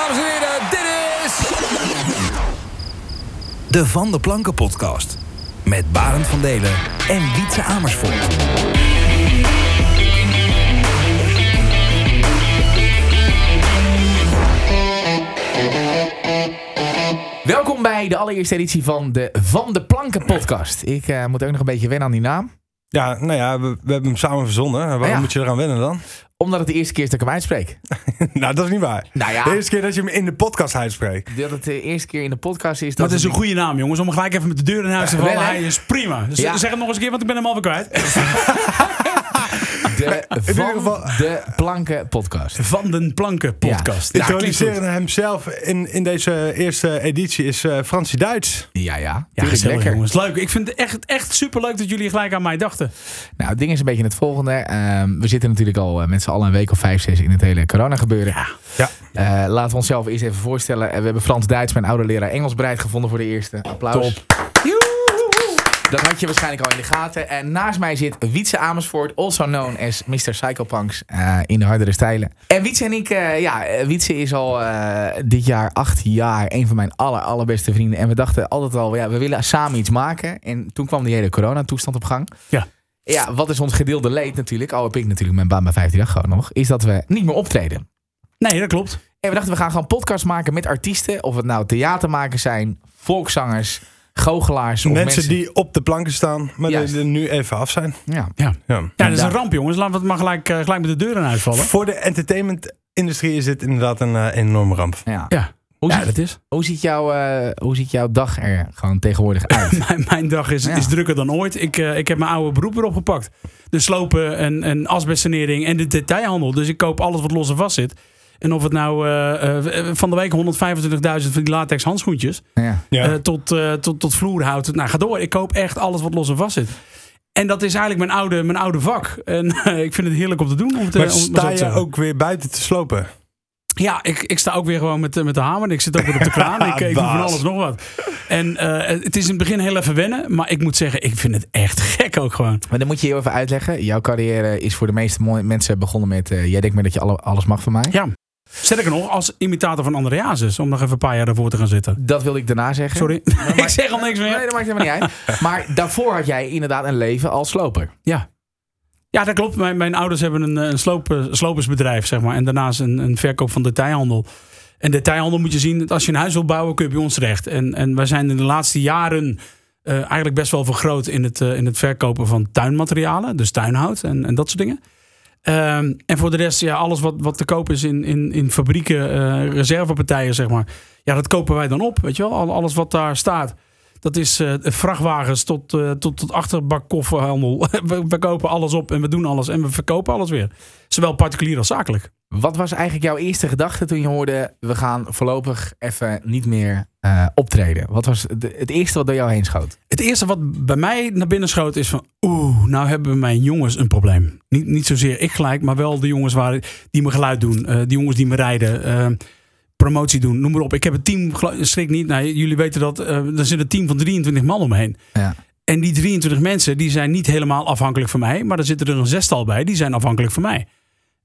dames en heren, dit is... De Van de Planken podcast. Met Barend van Delen en Wietse Amersfoort. Welkom bij de allereerste editie van de Van de Planken podcast. Ik eh, moet ook nog een beetje wennen aan die naam. Ja, nou ja, we, we hebben hem samen verzonnen. Waarom ja. moet je eraan wennen dan? Omdat het de eerste keer is dat ik hem uitspreek. nou, dat is niet waar. Nou ja. De eerste keer dat je hem in de podcast uitspreekt. Dat het de eerste keer in de podcast is. Dat Dat is een goede naam, jongens. Om gelijk even met de deur in huis te vallen. Hij is prima. Dus Ja. zeg het nog eens een keer, want ik ben hem alweer kwijt. De Van ieder geval- de Planken podcast. Van den Planken podcast. Ja. Introducerende goed. hemzelf in, in deze eerste editie is eh Fransie Duits. Ja, ja. Ja, gezellig, lekker. jongens. Leuk. Ik vind het echt, echt superleuk dat jullie gelijk aan mij dachten. Nou, het ding is een beetje het volgende. Ehm, we zitten natuurlijk al eh, met z'n allen een week of vijf, zes in het hele corona gebeuren. Ja. Eh, laten we onszelf eerst even voorstellen. Eh, we hebben Frans Duits, mijn oude leraar Engels, bereid gevonden voor de eerste. Applaus. Top. Dat had je waarschijnlijk al in de gaten. En naast mij zit Wietse Amersfoort, also known as Mr. Psychopunks eh, in de hardere stijlen. En Wietse en ik, eh, ja, Wietse is al eh, dit jaar acht jaar een van mijn aller, allerbeste vrienden. En we dachten altijd al, ja, we willen samen iets maken. En toen kwam die hele coronatoestand op gang. Ja. Ja, wat is ons gedeelde leed natuurlijk, al heb ik natuurlijk mijn baan bij 15 gewoon nog, is dat we niet meer optreden. Nee, dat klopt. En we dachten, we gaan gewoon podcasts maken met artiesten. Of het nou theatermakers zijn, volkszangers, goochelaars. Of Mensen, die op de planken staan, maar die er nu even af zijn. Ja. Ja, Ja. ja dat is een ramp, jongens. Laten we het maar gelijk, eh, gelijk met de deur in huis vallen. Voor de entertainment-industrie is dit inderdaad een eh, enorme ramp. Ja. Ja, Hoe, ja ziet, dat is. hoe, ziet jouw, eh, hoe ziet jouw dag er gewoon tegenwoordig uit? Mijn, mijn dag is, Ja. is drukker dan ooit. Ik, eh, ik heb mijn oude beroep weer opgepakt. De slopen en, en asbestsanering en de detailhandel. Dus ik koop alles wat los en vast zit. En of het nou eh, eh, van de week 125.000 van die latex handschoentjes. ja. Ja. eh, tot, eh, tot, tot vloerhout. Nou, ga door. Ik koop echt alles wat los en vast zit. En dat is eigenlijk mijn oude, mijn oude vak. En ik vind het heerlijk om te doen. Om het, maar om sta te je ook weer buiten te slopen? Ja, ik, ik sta ook weer gewoon met, eh, met de hamer. Ik zit ook weer op de kraan. Ik, ik doe van alles nog wat. En eh, het is in het begin heel even wennen. Maar ik moet zeggen, ik vind het echt gek ook gewoon. Maar dan moet je heel even uitleggen. Jouw carrière is voor de meeste mensen begonnen met... eh, jij denkt maar dat je alle, alles mag van mij. Ja. Sterker nog, als imitator van André Hazes. Om nog even een paar jaar daarvoor te gaan zitten. Dat wilde ik daarna zeggen. Sorry, ik zeg al niks Nee, meer. dat maakt helemaal niet uit. Maar daarvoor had jij inderdaad een leven als sloper. Ja. Ja, dat klopt. Mijn, mijn ouders hebben een, eh, een sloop, eh, slopersbedrijf, zeg maar. En daarnaast een, een verkoop van detailhandel. En detailhandel moet je zien, als je een huis wil bouwen, kun je bij ons terecht. En, en wij zijn in de laatste jaren eh, eigenlijk best wel vergroot in het, in het verkopen van tuinmaterialen. Dus tuinhout en, en dat soort dingen. Ehm, en voor de rest, ja, alles wat, wat te koop is in, in, in fabrieken, reservepartijen, zeg maar. Ja, dat kopen wij dan op, weet je wel. Al- Alles wat daar staat. Dat is eh, vrachtwagens tot, eh, tot, tot achterbak-kofferhandel. we, we kopen alles op en we doen alles en we verkopen alles weer. Zowel particulier als zakelijk. Wat was eigenlijk jouw eerste gedachte toen je hoorde... we gaan voorlopig even niet meer eh, optreden? Wat was de- het eerste wat door jou heen schoot? Het eerste wat bij mij naar binnen schoot is van... Oeh, nou hebben mijn jongens een probleem. Niet, niet zozeer ik gelijk, maar wel de jongens waar, die me geluid doen. die jongens die me rijden. Promotie doen, noem maar op. Ik heb een team, schrik niet. Nou, jullie weten dat. eh er zit een team van 23 man omheen. Ja. En die 23 mensen die zijn niet helemaal afhankelijk van mij. Maar er zitten er een zestal bij, die zijn afhankelijk van mij.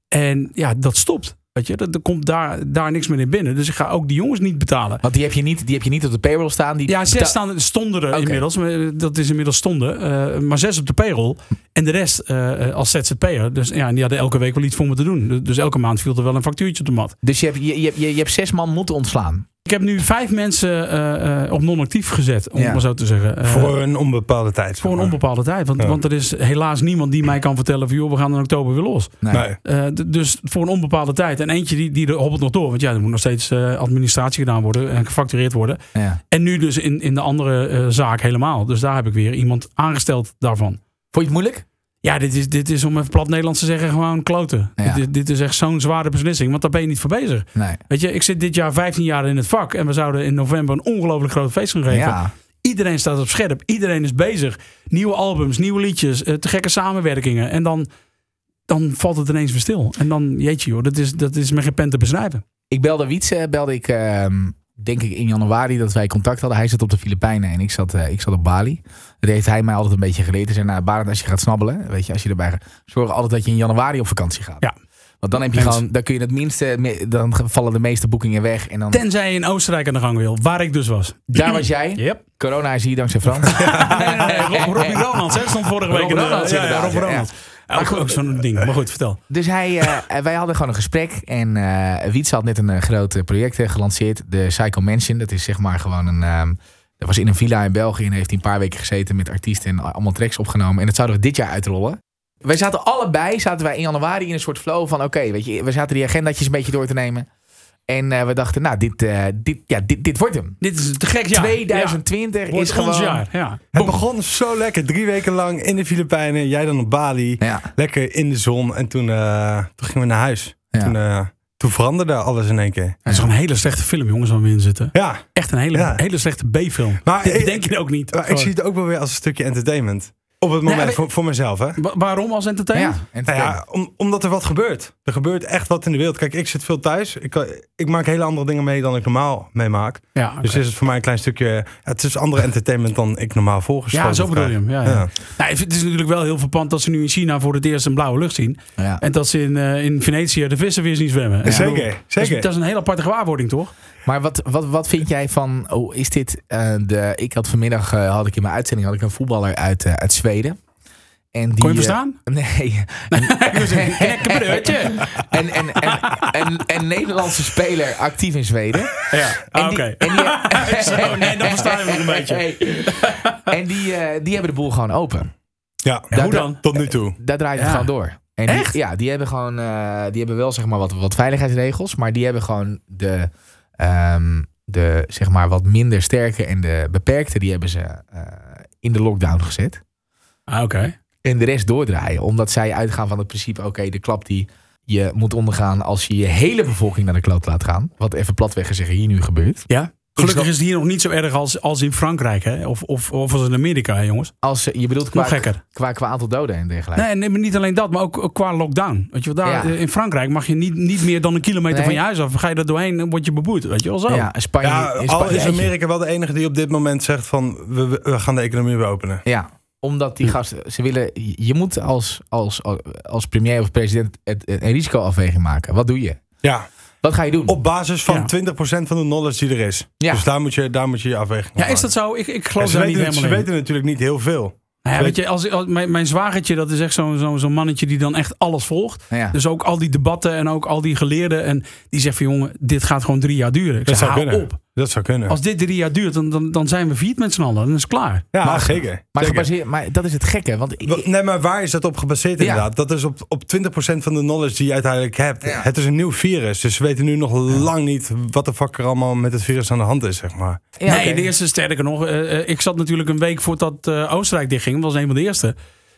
En ja, dat stopt. Weet je, er er komt daar, daar niks meer in binnen. Dus ik ga ook die jongens niet betalen. Want die heb je niet, die heb je niet op de payroll staan. Die Ja, zes staan, stonden er Oké. inmiddels. maar Dat is inmiddels stonden. eh, maar zes op de payroll. En de rest eh, als ZZP'er. Dus ja, en die hadden elke week wel iets voor me te doen. Dus- Dus elke maand viel er wel een factuurtje op de mat. Dus je hebt, je, je, je, je hebt zes man moeten ontslaan. Ik heb nu vijf mensen eh, eh, op non-actief gezet. Om Ja. maar zo te zeggen. Eh, voor een onbepaalde tijd. voor een onbepaalde tijd. Want, Ja. want er is helaas niemand die mij kan vertellen van... joh, we gaan in oktober weer los. Nee. Nee. Eh, d- dus voor een onbepaalde tijd. En eentje die, die er hobbelt nog door. Want ja, er moet nog steeds eh, administratie gedaan worden. En gefactureerd worden. Ja. En nu dus in, in de andere eh, zaak helemaal. Dus daar heb ik weer iemand aangesteld daarvan. Vond je het moeilijk? Ja, dit is, dit is om even plat Nederlands te zeggen gewoon kloten. Ja. Dit, dit is echt zo'n zware beslissing. Want daar ben je niet voor bezig. Nee. Weet je, ik zit dit jaar 15 jaar in het vak. En we zouden in november een ongelooflijk groot feest gaan geven. Ja. Iedereen staat op scherp. Iedereen is bezig. Nieuwe albums, nieuwe liedjes, eh, te gekke samenwerkingen. En dan, dan valt het ineens weer stil. En dan, jeetje joh, dat is, dat is met geen pen te beschrijven. Ik belde Wietse, belde ik, ehm, denk ik in januari dat wij contact hadden. Hij zat op de Filipijnen en ik zat, eh, ik zat op Bali. Dat heeft hij mij altijd een beetje geleerd. Hij zei, nou Barend, als je gaat snabbelen, weet je, als je erbij gaat, zorg altijd dat je in januari op vakantie gaat. Ja. Want dan heb je gewoon, dan kun je het minste, dan vallen de meeste boekingen weg. En dan, Tenzij je in Oostenrijk aan de gang wil, waar ik dus was. daar was jij. Yep. Corona is hier dankzij Frans. Nee, nee, nee, Rob- Robbie Ronalds, hè, stond vorige week Rob in de... Ronalds, ja, ja, inderdaad, Rob ja. Ook, ook zo'n ding, maar goed, vertel. Dus hij, eh, wij hadden gewoon een gesprek. En eh Wietse had net een eh, groot project gelanceerd. De Psycho Mansion. Dat is zeg maar gewoon een... ehm, dat was in een villa in België. En heeft hij een paar weken gezeten met artiesten. En allemaal tracks opgenomen. En dat zouden we dit jaar uitrollen. Wij zaten allebei, zaten wij in januari in een soort flow van... Oké, weet je, we zaten die agendaatjes een beetje door te nemen. En eh, we dachten, nou, dit, eh, dit, ja, dit, dit wordt hem. Dit is te gek jaar. 2020 Ja, wordt is gewoon... ons jaar, ja. Het begon zo lekker. Drie weken lang in de Filipijnen. Jij dan op Bali. Ja, Lekker in de zon. En toen, eh, toen gingen we naar huis. Ja. Toen, eh, toen veranderde alles in één keer. Het is gewoon een hele slechte film, jongens, waar we in zitten. Ja, Echt een hele, Ja. hele slechte B-film. Maar Dit ik- bedenk je ook niet. maar ik zie het ook wel weer als een stukje entertainment. Op het moment Nee, voor, voor mezelf, hè? Wa- waarom als ja. entertainment? En Nou ja, om, omdat er wat gebeurt. Er gebeurt echt wat in de wereld. Kijk, ik zit veel thuis. Ik, kan- ik maak hele andere dingen mee dan ik normaal meemaak. Ja. Dus is het voor mij een klein stukje... ja, het is andere entertainment dan ik normaal volgeschoteld ja zo bedoel je hem. Ja, ja. Ja. Nou, het is natuurlijk wel heel verpand dat ze nu in China voor het eerst een blauwe lucht zien. ja. En dat ze in, eh, in Venetië de vissen weer zien zwemmen. Zeker, bedoel, zeker. Dat is, dat is een hele aparte gewaarwording, toch? Maar wat, wat, wat vind jij van, oh, is dit eh, de, ik had vanmiddag, eh, had ik in mijn uitzending, had ik een voetballer uit, eh, uit Zweden. En die, Kon je verstaan? nee. En, en, en, en, en Nederlandse speler actief in Zweden. Ja, ah, oké. en die- Zo, nee, dan versta je me nog een beetje. En die, eh, die hebben de boel gewoon open. Ja, hoe dan? tot nu toe. Daar draait het gewoon door. En die, Echt? ja, die hebben gewoon, eh, die hebben wel zeg maar wat, wat veiligheidsregels, maar die hebben gewoon de, ehm, de zeg maar wat minder sterke en de beperkte, die hebben ze eh, in de lockdown gezet. Ah, oké. En de rest doordraaien, omdat zij uitgaan van het principe, oké, de klap die je moet ondergaan als je je hele bevolking naar de kloot laat gaan. Wat even platweg gezegd hier nu gebeurt. Ja. Gelukkig is het hier nog niet zo erg als, als in Frankrijk, hè? Of, of, of als in Amerika, hè, jongens. Als, eh, je bedoelt qua, Nog gekker. qua, qua aantal doden en dergelijke. Nee, nee, maar niet alleen dat, maar ook, ook qua lockdown. Weet je wel, daar, Ja. in Frankrijk mag je niet, niet meer dan een kilometer Nee. van je huis af. Ga je er doorheen, dan word je beboet. Weet je wel zo. Ja, Spanje, Ja, in al Spanje- is Amerika wel de enige die op dit moment zegt van... we, we gaan de economie weer openen. Ja, omdat die gasten, ze willen, je moet als, als, als premier of president het, een risicoafweging maken. Wat doe je? Ja, Wat ga je doen? op basis van Ja. 20% van de knowledge die er is. Ja. Dus daar moet je, daar moet je je afweging Ja, maken. is dat zo? Ik, ik geloof ze daar niet weten, helemaal ze in. weten natuurlijk niet heel veel. Nou ja, weet je, als, als, mijn, mijn zwagertje, dat is echt zo'n zo'n zo'n mannetje die dan echt alles volgt. ja. Dus ook al die debatten en ook al die geleerden. En die zegt van jongen, dit gaat gewoon drie jaar duren. Ik Dat zeg, zou kunnen. op. Dat zou kunnen. Als dit drie jaar duurt, dan, dan, dan zijn we failliet met z'n allen. Dan is het klaar. ja, maar- zeker. maar, gebaseerd, maar dat is het gekke. Want ik- Nee, maar waar is dat op gebaseerd Ja. inderdaad? Dat is op, op 20% van de knowledge die je uiteindelijk hebt. Ja. Het is een nieuw virus, dus we weten nu nog lang niet wat de fuck er allemaal met het virus aan de hand is, zeg maar. ja, nee, oké. de eerste sterker nog. eh, eh, ik zat natuurlijk een week voordat eh, Oostenrijk dichtging. Was een van de eerste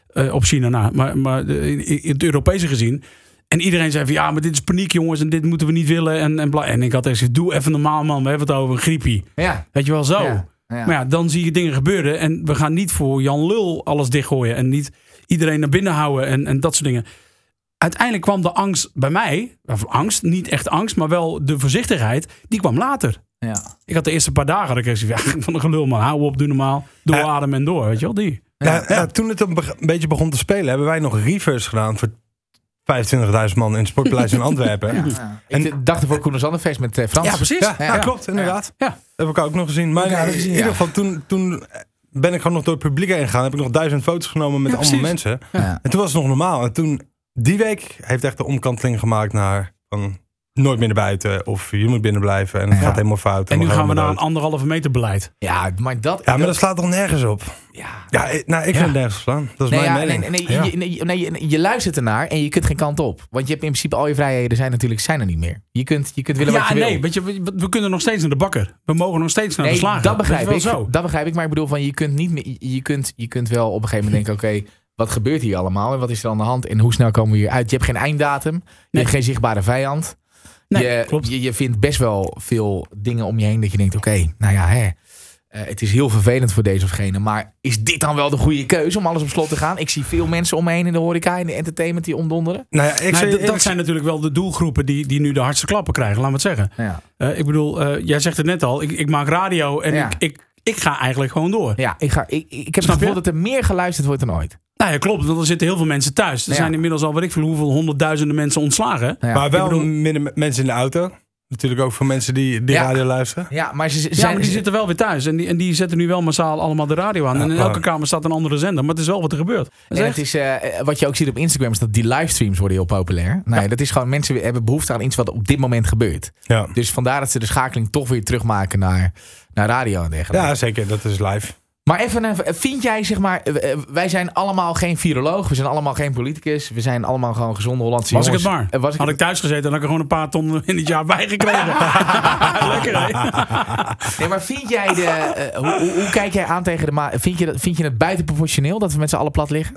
eh, op China na. Maar, maar in het Europese gezien. En iedereen zei van ja, maar dit is paniek jongens. En dit moeten we niet willen. En, en, bla. en ik had echt gezegd, doe even normaal man. We hebben het over een griepie. Ja, Weet je wel zo. ja, ja. Maar ja, dan zie je dingen gebeuren. En we gaan niet voor Jan Lul alles dichtgooien. En niet iedereen naar binnen houden en, en dat soort dingen. Uiteindelijk kwam de angst bij mij. Of angst, niet echt angst, maar wel de voorzichtigheid. Die kwam later. Ja. Ik had de eerste paar dagen dat ik echt van, ja, van een gelul man. Hou op, doe normaal. Doe Ja. adem en door. Weet je wel, die. Ja, ja, toen het een, be- een beetje begon te spelen, hebben wij nog reverse gedaan voor 25.000 man in het Sportpaleis in Antwerpen. Ja, Ja. Ik dacht ervoor Koen Zanderfest met eh, Frans. Ja, precies. ja, Ja. klopt, inderdaad. Ja. Heb ik ook nog gezien. Maar Ja, dat in ieder geval, toen, toen ben ik gewoon nog door het publiek heen gegaan. Heb ik nog duizend foto's genomen met Ja, allemaal mensen. Ja. En toen was het nog normaal. En toen, die week heeft echt de omkanteling gemaakt naar van nooit meer naar buiten. Of je moet binnen blijven en het Ja. gaat helemaal fout. En nu gaan we naar dood. een anderhalve meter beleid. Ja, maar dat... Ja, maar dat slaat toch nergens op? ja. Ja, ik- nou, ik vind het nergens slaan. Dat is Nee, mijn ja, nee, mening. nee, Ja. je, nee, nee, je, je luistert ernaar en je kunt geen kant op. Want je hebt in principe al je vrijheden zijn natuurlijk zijn er niet meer. Je kunt, je kunt willen wat Ja, je wil. nee, weet je, we, we kunnen nog steeds naar de bakker. We mogen nog steeds naar Nee, de slager. dat begrijp ik. zo. Dat begrijp ik. Maar ik bedoel, van, je, kunt niet meer, je, kunt, je kunt wel op een gegeven moment denken: oké, wat gebeurt hier allemaal? En wat is er aan de hand? En hoe snel komen we hier uit? Je hebt geen einddatum. Je Nee. hebt geen zichtbare vijand. Nee, je, klopt. Je, je vindt best wel veel dingen om je heen dat je denkt: oké, nou ja, hè. eh, het is heel vervelend voor deze of gene. Maar is dit dan wel de goede keuze om alles op slot te gaan? Ik zie veel mensen om me heen in de horeca en de entertainment die omdonderen. Nou ja, ik Nou, d- dat zijn natuurlijk wel de doelgroepen die, die nu de hardste klappen krijgen, laten we het zeggen. Ja, Eh, ik bedoel, eh, jij zegt het net al, ik, ik maak radio en Ja. ik, ik, ik ga eigenlijk gewoon door. ja ik, ga, ik, ik heb het Snap gevoel je? dat er meer geluisterd wordt dan ooit. Nou ja, klopt. Want er zitten heel veel mensen thuis. Er Ja. zijn inmiddels al, weet ik veel, hoeveel honderdduizenden mensen ontslagen. Ja. maar wel bedoel- minder mensen in de auto. Natuurlijk ook voor mensen die, die Ja. radio luisteren. Ja, maar ze, ze Ja, zijn... maar die zitten wel weer thuis. En die, en die zetten nu wel massaal allemaal de radio aan. Ja, en in maar- elke kamer staat een andere zender. Maar het is wel wat er gebeurt. En echt- het is, eh, wat je ook ziet op Instagram is dat die livestreams worden heel populair. Nou ja, dat is gewoon, mensen hebben behoefte aan iets wat op dit moment gebeurt. Ja. Dus vandaar dat ze de schakeling toch weer terugmaken naar, naar radio en dergelijke. ja, zeker. Dat is live. Maar even, eh, vind jij, zeg maar, eh, eh, wij zijn allemaal geen viroloog, we zijn allemaal geen politicus, we zijn allemaal gewoon gezonde Hollandse was ik het jongens. maar. Was ik Had het- ik thuis gezeten, dan had ik er gewoon een paar ton in het jaar bijgekregen. Lekker, hè? Nee, maar vind jij de, hoe, hoe, hoe kijk jij aan tegen de ma vind je, dat, vind je het buitenproportioneel dat we met z'n allen plat liggen?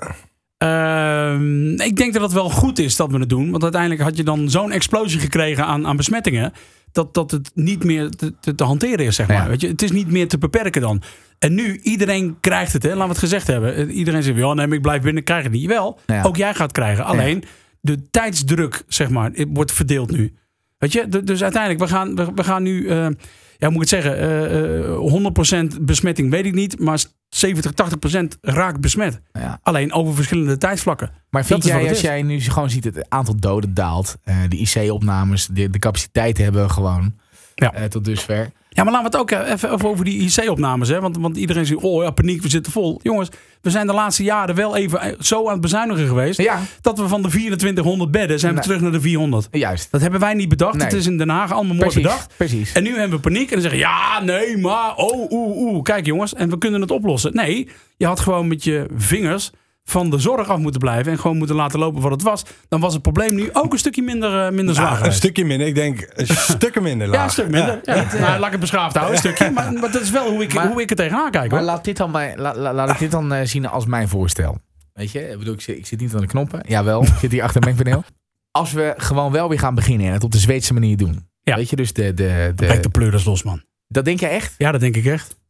Ehm, ik denk dat het wel goed is dat we het doen. Want uiteindelijk had je dan zo'n explosie gekregen aan, aan besmettingen. Dat, dat het niet meer te, te, te hanteren is, zeg maar. Ja. Weet je, het is niet meer te beperken dan. En nu, iedereen krijgt het, hè? laten we het gezegd hebben. Eh, Iedereen zegt, ja, nee, maar ik blijf binnen, krijg het niet. Wel, Ja. ook jij gaat krijgen. Alleen, de tijdsdruk, zeg maar, het wordt verdeeld nu. Weet je, dus uiteindelijk, we gaan, we, we gaan nu, eh, ja, hoe moet ik het zeggen, eh, eh, 100% besmetting weet ik niet, maar 70, 80% raakt besmet. Ja. Alleen over verschillende tijdsvlakken. Maar vind jij, als is. jij nu gewoon ziet het aantal doden daalt, eh, de IC-opnames, de, de capaciteiten hebben we gewoon Ja. eh, tot dusver. Ja, maar laten we het ook eh, even, even over die IC-opnames. hè? Want, want iedereen zegt, oh ja, paniek, we zitten vol. Jongens, we zijn de laatste jaren wel even eh, zo aan het bezuinigen geweest... Ja, dat we van de 2400 bedden zijn we terug naar de 400. juist. Dat hebben wij niet bedacht. Nee. Het is in Den Haag allemaal mooi Precies, bedacht. precies. En nu hebben we paniek en dan zeggen ja, nee, maar, oh, oeh, oeh. Kijk jongens, en we kunnen het oplossen. Nee, je had gewoon met je vingers van de zorg af moeten blijven... en gewoon moeten laten lopen wat het was. Dan was het probleem nu ook een stukje minder, eh, minder zwaar Nou, een geweest. stukje minder. Ik denk een stukken minder laag. Ja, een stuk minder. Ja. Nou, laat ik het beschaafd houden, een stukje. Maar, maar dat is wel hoe ik, Maar- hoe ik er tegenaan kijk. Maar laat, dit dan bij, la- la- laat ik dit dan eh, zien als mijn voorstel. Weet je, ik, bedoel, ik, zit, ik zit niet aan de knoppen. Jawel, ik zit hier achter mijn paneel. Als we gewoon wel weer gaan beginnen en het op de Zweedse manier doen. Ja. Weet je, dus de... de, de de pleuris los, man. dat denk je echt? Ja, dat denk ik echt.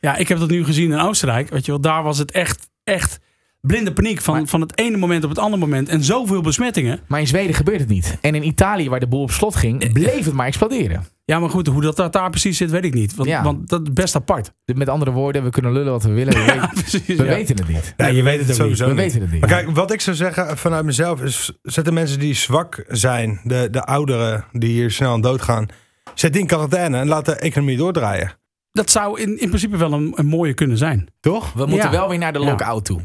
Ja, ik heb dat nu gezien in Oostenrijk. Weet je wel, daar was het echt, echt blinde paniek van, Maar- van het ene moment op het andere moment. En zoveel besmettingen. Maar in Zweden gebeurt het niet. En in Italië, waar de boel op slot ging, bleef het maar exploderen. Ja, maar goed, hoe dat daar, daar precies zit, weet ik niet. Want, Ja. want dat is best apart. Met andere woorden, we kunnen lullen wat we willen. We, weten, precies. we ja. weten het niet. Nee, je weet het ook sowieso We niet. weten het niet. Maar kijk, wat ik zou zeggen vanuit mezelf is... zet de mensen die zwak zijn, de, de ouderen die hier snel aan doodgaan... zet die in quarantaine en laat de economie doordraaien. Dat zou in, in principe wel een, een mooie kunnen zijn. Toch? We moeten Ja. wel weer naar de Ja. lock-out toe.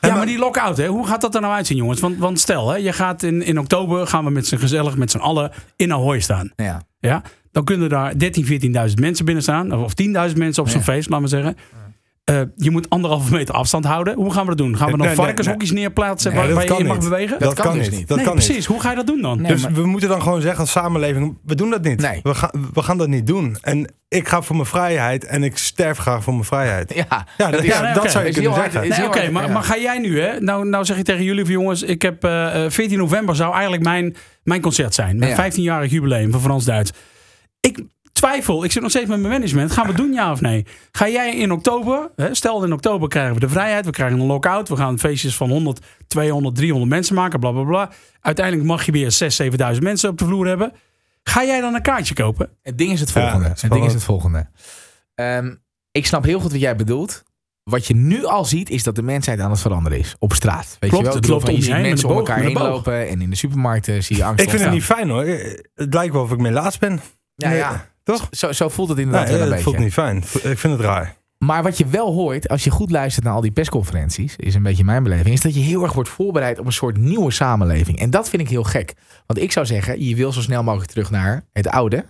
Ja, maar- maar die lock-out, hè, hoe gaat dat er nou uitzien, jongens? Want, want stel, hè, je gaat in, in oktober gaan we met z'n gezellig, met z'n allen in Ahoy staan. Ja. Ja? Dan kunnen daar 13.000, 14.000 mensen binnen staan. Of 10.000 mensen op zo'n Ja. feest, laten we zeggen. Eh, je moet anderhalve meter afstand houden. Hoe gaan we dat doen? Gaan we dan Nee, nee, varkenshokjes neerplaatsen Nee, waar, dat waar je in mag niet. bewegen? Dat kan dus niet. Dat nee, kan precies. niet. Hoe ga je dat doen dan? Nee, dus maar- we moeten dan gewoon zeggen als samenleving, we doen dat niet. Nee. We, gaan, we gaan dat niet doen. En ik ga voor mijn vrijheid en ik sterf graag voor mijn vrijheid. Ja, Ja, dat, is- ja, nee, dat oké. zou je Is kunnen hard- zeggen. oké, maar, ja. maar ga jij nu, hè? Nou, nou zeg ik tegen jullie van jongens, ik heb eh, eh, 14 november zou eigenlijk mijn, mijn concert zijn. Mijn Ja. 15-jarig jubileum van Frans-Duits. Ik twijfel, ik zit nog steeds met mijn management. Gaan we het doen, ja of nee? Ga jij in oktober, hè, stel in oktober krijgen we de vrijheid, we krijgen een lock-out, we gaan feestjes van 100, 200, 300 mensen maken, bla bla bla. Uiteindelijk mag je weer 6.000, 7.000 mensen op de vloer hebben. Ga jij dan een kaartje kopen? Het ding is het volgende. het ding is het volgende. Ehm, ik snap heel goed wat jij bedoelt. Wat je nu al ziet, is dat de mensheid aan het veranderen is. Op straat. Weet Klopt, je wel? het loopt om je heen mensen met om boog, elkaar heen boog. lopen. En in de supermarkten zie je angst Ik vind het niet fijn hoor. Het lijkt wel of ik melaats ben. Ja, ja. Toch? Zo, zo voelt het inderdaad Nee, wel een het voelt beetje. niet fijn. Ik vind het raar. Maar wat je wel hoort, als je goed luistert naar al die persconferenties, is een beetje mijn beleving, is dat je heel erg wordt voorbereid op een soort nieuwe samenleving. En dat vind ik heel gek. Want ik zou zeggen, je wil zo snel mogelijk terug naar het oude.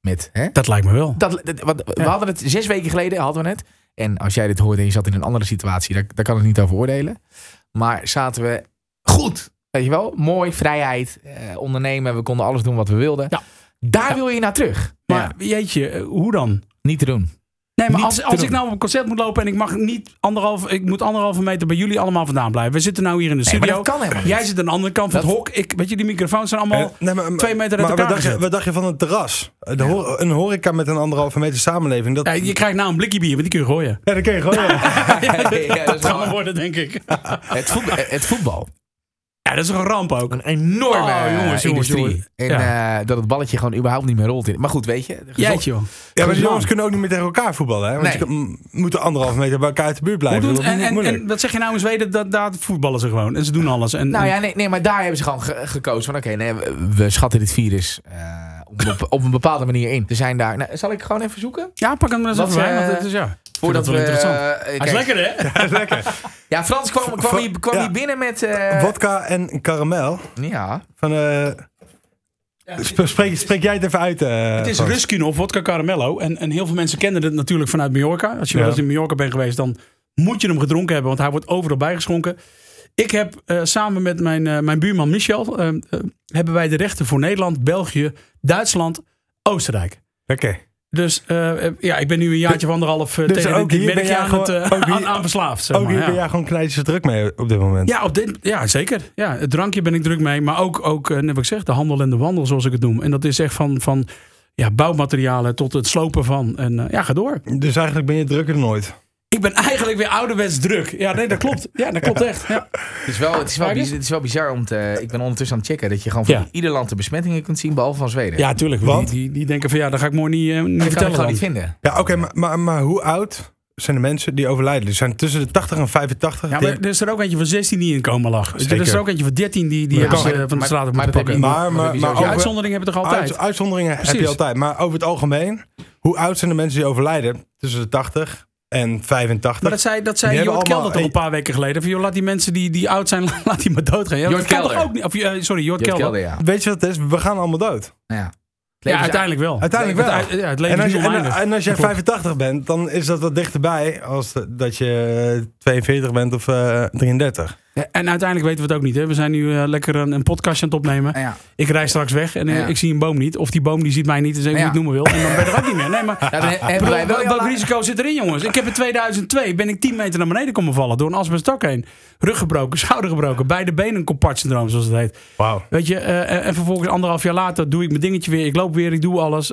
Met, hè? Dat lijkt me wel. Dat, dat- wat, we hadden het zes weken geleden, hadden we het. En als jij dit hoort en je zat in een andere situatie, daar, daar kan ik niet over oordelen. Maar zaten we goed. Weet je wel? Mooi, vrijheid, eh, ondernemen. We konden alles doen wat we wilden. Ja. Daar Ja. wil je naar terug. Maar jeetje, eh, hoe dan? Niet te doen. Nee, maar als, als ik nou op een concert moet lopen en ik mag niet anderhalf, ik moet anderhalve meter bij jullie allemaal vandaan blijven. We zitten nou hier in de Nee, maar studio. dat kan helemaal niet. Jij zit aan de andere kant van Dat- het hok. Ik, weet je, die microfoons zijn allemaal Eh, nee, maar, twee meter uit maar elkaar wat dacht, je, gezet. wat dacht je van een terras? De een horeca met een anderhalve meter samenleving. Dat, Ja, je krijgt nou een blikje bier, want die kun je gooien. ja, dat kun je ja. Ja, dat kan wel worden, denk ik. het, voetbal, het voetbal. Ja, dat is een ramp ook. Een enorme Oh, jongens, eh, jongens, jongens. En Ja. eh, dat het balletje gewoon überhaupt niet meer rolt. In. Maar goed, weet je. gezond- Jeetje, joh. Ja, maar jongens kunnen ook niet meer tegen elkaar voetballen. Hè? Want Nee. m- moeten anderhalf meter bij elkaar uit de buurt blijven. is en, en, wat zeg je nou in Zweden? Dat, daar voetballen ze gewoon. En ze doen alles. En, Nou en- ja, nee, nee, maar daar hebben ze gewoon ge- gekozen van oké, nee, we, we schatten dit virus eh, op, op een bepaalde manier in. Er zijn daar. Nou, zal ik gewoon even zoeken? ja, pak hem maar eens Wat, even bij. eh, Want het is, ja. Voordat dat we. wel interessant. eh, Hij is lekker, hè? Lekker. Ja, Frans kwam, kwam, hier, kwam Ja. hier binnen met. eh, Vodka en karamel. Ja. Van, eh, sp- spreek, spreek jij het even uit? eh, Het is Frans? Ruskinov, vodka caramello. En, en heel veel mensen kennen het natuurlijk vanuit Mallorca. Als je wel Ja. eens in Mallorca bent geweest, dan moet je hem gedronken hebben. Want hij wordt overal bijgeschonken. Ik heb eh, samen met mijn, eh, mijn buurman Michel... eh, hebben wij de rechten voor Nederland, België, Duitsland, Oostenrijk. Oké. Dus ja, ik ben nu een jaartje of anderhalf Dus tegen ook dit hier ben merkje jij aan, het, gewoon- ook hier- aan, aan verslaafd. Zeg Ook maar, hier ja. ben jij gewoon knijtjes druk mee op dit moment. Ja, op dit, ja, zeker. Ja, het drankje ben ik druk mee. Maar ook, ook net wat ik zeg, de handel en de wandel, zoals ik het noem. En dat is echt van, van ja, bouwmaterialen tot het slopen van. En ja, ga door. Dus eigenlijk ben je drukker dan ooit. Ik ben eigenlijk weer ouderwets druk. Ja, nee, dat klopt. Ja, dat klopt echt. Ja. Het is, wel, het, is wel, Kijk eens. biz- het is wel bizar om te. Ik ben ondertussen aan het checken dat je gewoon van Ja. ieder land de besmettingen kunt zien, behalve van Zweden. Ja, tuurlijk. Want? Die, die, die denken van ja, dat ga ik mooi niet, eh, niet dat kan ik vertellen. niet vinden. Ja, oké, maar, maar, maar hoe oud zijn de mensen die overlijden? Die zijn tussen de 80 en 85. Ja, maar er is er ook eentje van 16 die in coma lag. Er Zeker. is er ook eentje van 13 die, die Ja, hebben ze maar- eh, van de maar- straat maar moeten pakken. je- maar, Maar maar, over, uitzonderingen hebben we toch altijd? uit- uitzonderingen heb je altijd. Maar over het algemeen, hoe oud zijn de mensen die overlijden? Tussen de 80 en 85. Maar dat zei, dat zei hebben Kelder toch een paar weken geleden. Van, joh, laat die mensen die, die oud zijn, laat die maar doodgaan. Ja, Jort toch Kelder. ook niet? Of, eh, sorry, Jort, Jort Kelder. Kelder, ja. Weet je wat het is? We gaan allemaal dood. ja. Ja, uiteindelijk wel. Uiteindelijk wel. Het, ja, het leven En als, is je, en, als jij Dat klopt. 85 bent, dan is dat wat dichterbij als dat je eh, 42 bent of eh, 33. En uiteindelijk weten we het ook niet. Hè. We zijn nu eh, lekker een, een podcastje aan het opnemen. Ja. Ik rij straks weg en eh, Ja. ik zie een boom niet. Of die boom die ziet mij niet, dus ik Ja. ik het noemen wil. En dan ben je er ook niet meer. Nee, maar wel welk, risico zit erin, jongens? Ik heb in 2002 ben ik 10 meter naar beneden komen vallen door een asbestak heen. Rug gebroken, schouder gebroken, beide benen syndroom, zoals het heet. Weet je, eh, en- en vervolgens anderhalf jaar later doe ik mijn dingetje weer. Ik loop weer, ik doe alles.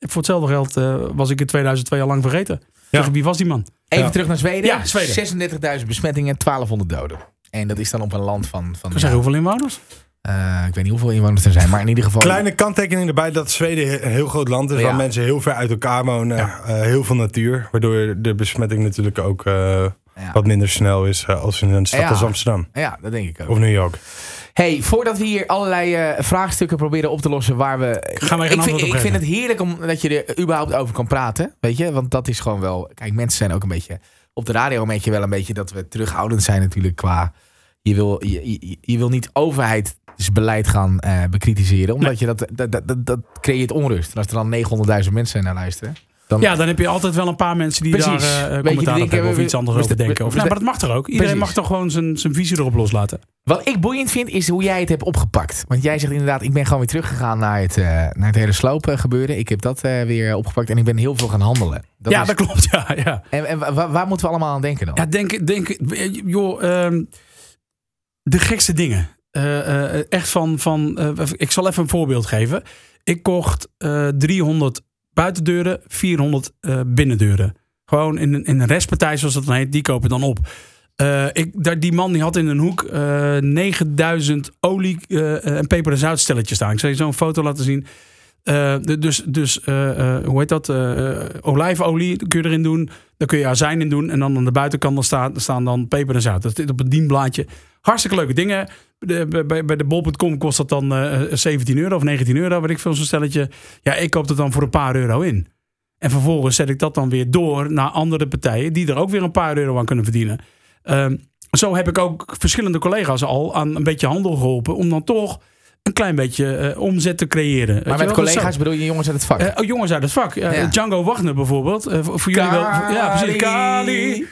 Voor hetzelfde geld was ik in 2002 al lang vergeten. Wie was die man? Even Ja. terug naar Zweden. Ja, Zweden. 36.000 besmettingen, 1200 doden. En dat is dan op een land van. van We zeggen hoeveel inwoners? eh, ik weet niet hoeveel inwoners er zijn, maar in ieder geval. Kleine kanttekening erbij dat Zweden een heel groot land is. Ja. Waar mensen heel ver uit elkaar wonen. Ja. eh, heel veel natuur. Waardoor de besmetting natuurlijk ook eh, Ja. wat minder snel is als in een stad Ja. als Amsterdam. ja, dat denk ik ook. Of New York. Hey, voordat we hier allerlei eh, vraagstukken proberen op te lossen waar we. Gaan wij ik vind, ik vind het heerlijk om dat je er überhaupt over kan praten. Weet je, want dat is gewoon wel. Kijk, mensen zijn ook een beetje. Op de radio merk je wel een beetje dat we terughoudend zijn, natuurlijk. Qua. Je wil, je, je, je wil niet overheidsbeleid gaan eh, bekritiseren, omdat je dat, dat, dat, dat, dat creëert onrust. En als er dan 900.000 mensen naar luisteren. Dan, Ja, dan heb je altijd wel een paar mensen die Precies. daar je, commentaar op hebben of we- iets anders over denken. Of, nou, maar dat mag toch ook? Iedereen Precies. mag toch gewoon zijn, zijn visie erop loslaten? Wat ik boeiend vind, is hoe jij het hebt opgepakt. Want jij zegt inderdaad, ik ben gewoon weer teruggegaan naar het, eh, naar het hele slopen gebeuren. Ik heb dat eh, weer opgepakt en ik ben heel veel gaan handelen. Dat ja, is- dat klopt. Ja, ja. En, en wa- waar, moeten we allemaal aan denken dan? ja denk, denk, joh, ehm, de gekste dingen. Echt van, van ik zal even een voorbeeld geven. Ik kocht eh 300 buitendeuren, 400 eh, binnendeuren. Gewoon in, in een restpartij, zoals dat dan heet, die kopen dan op. Eh, ik, daar, die man die had in een hoek eh 9000 olie en peper- en zoutstelletjes staan. Ik zal je zo'n foto laten zien. Eh, dus, dus eh, eh, hoe heet dat? Olijfolie kun je erin doen. Daar kun je azijn in doen. En dan aan de buitenkant dan staan, dan peper en zout. Dat zit op een dienblaadje. Hartstikke leuke dingen. Bij- bij, de bol.com kost dat dan eh, 17 euro of 19 euro. Weet ik veel, zo'n stelletje. Ja, ik koop het dan voor een paar euro in. En vervolgens zet ik dat dan weer door naar andere partijen. Die er ook weer een paar euro aan kunnen verdienen. Ehm, zo heb ik ook verschillende collega's al aan een beetje handel geholpen. Om dan toch een klein beetje eh, omzet te creëren. Maar met collega's bedoel je jongens uit het vak? Eh, oh, jongens uit het vak. Ja, Ja. Django Wagner bijvoorbeeld. Eh, voor jullie wel. Ja, precies. Kali.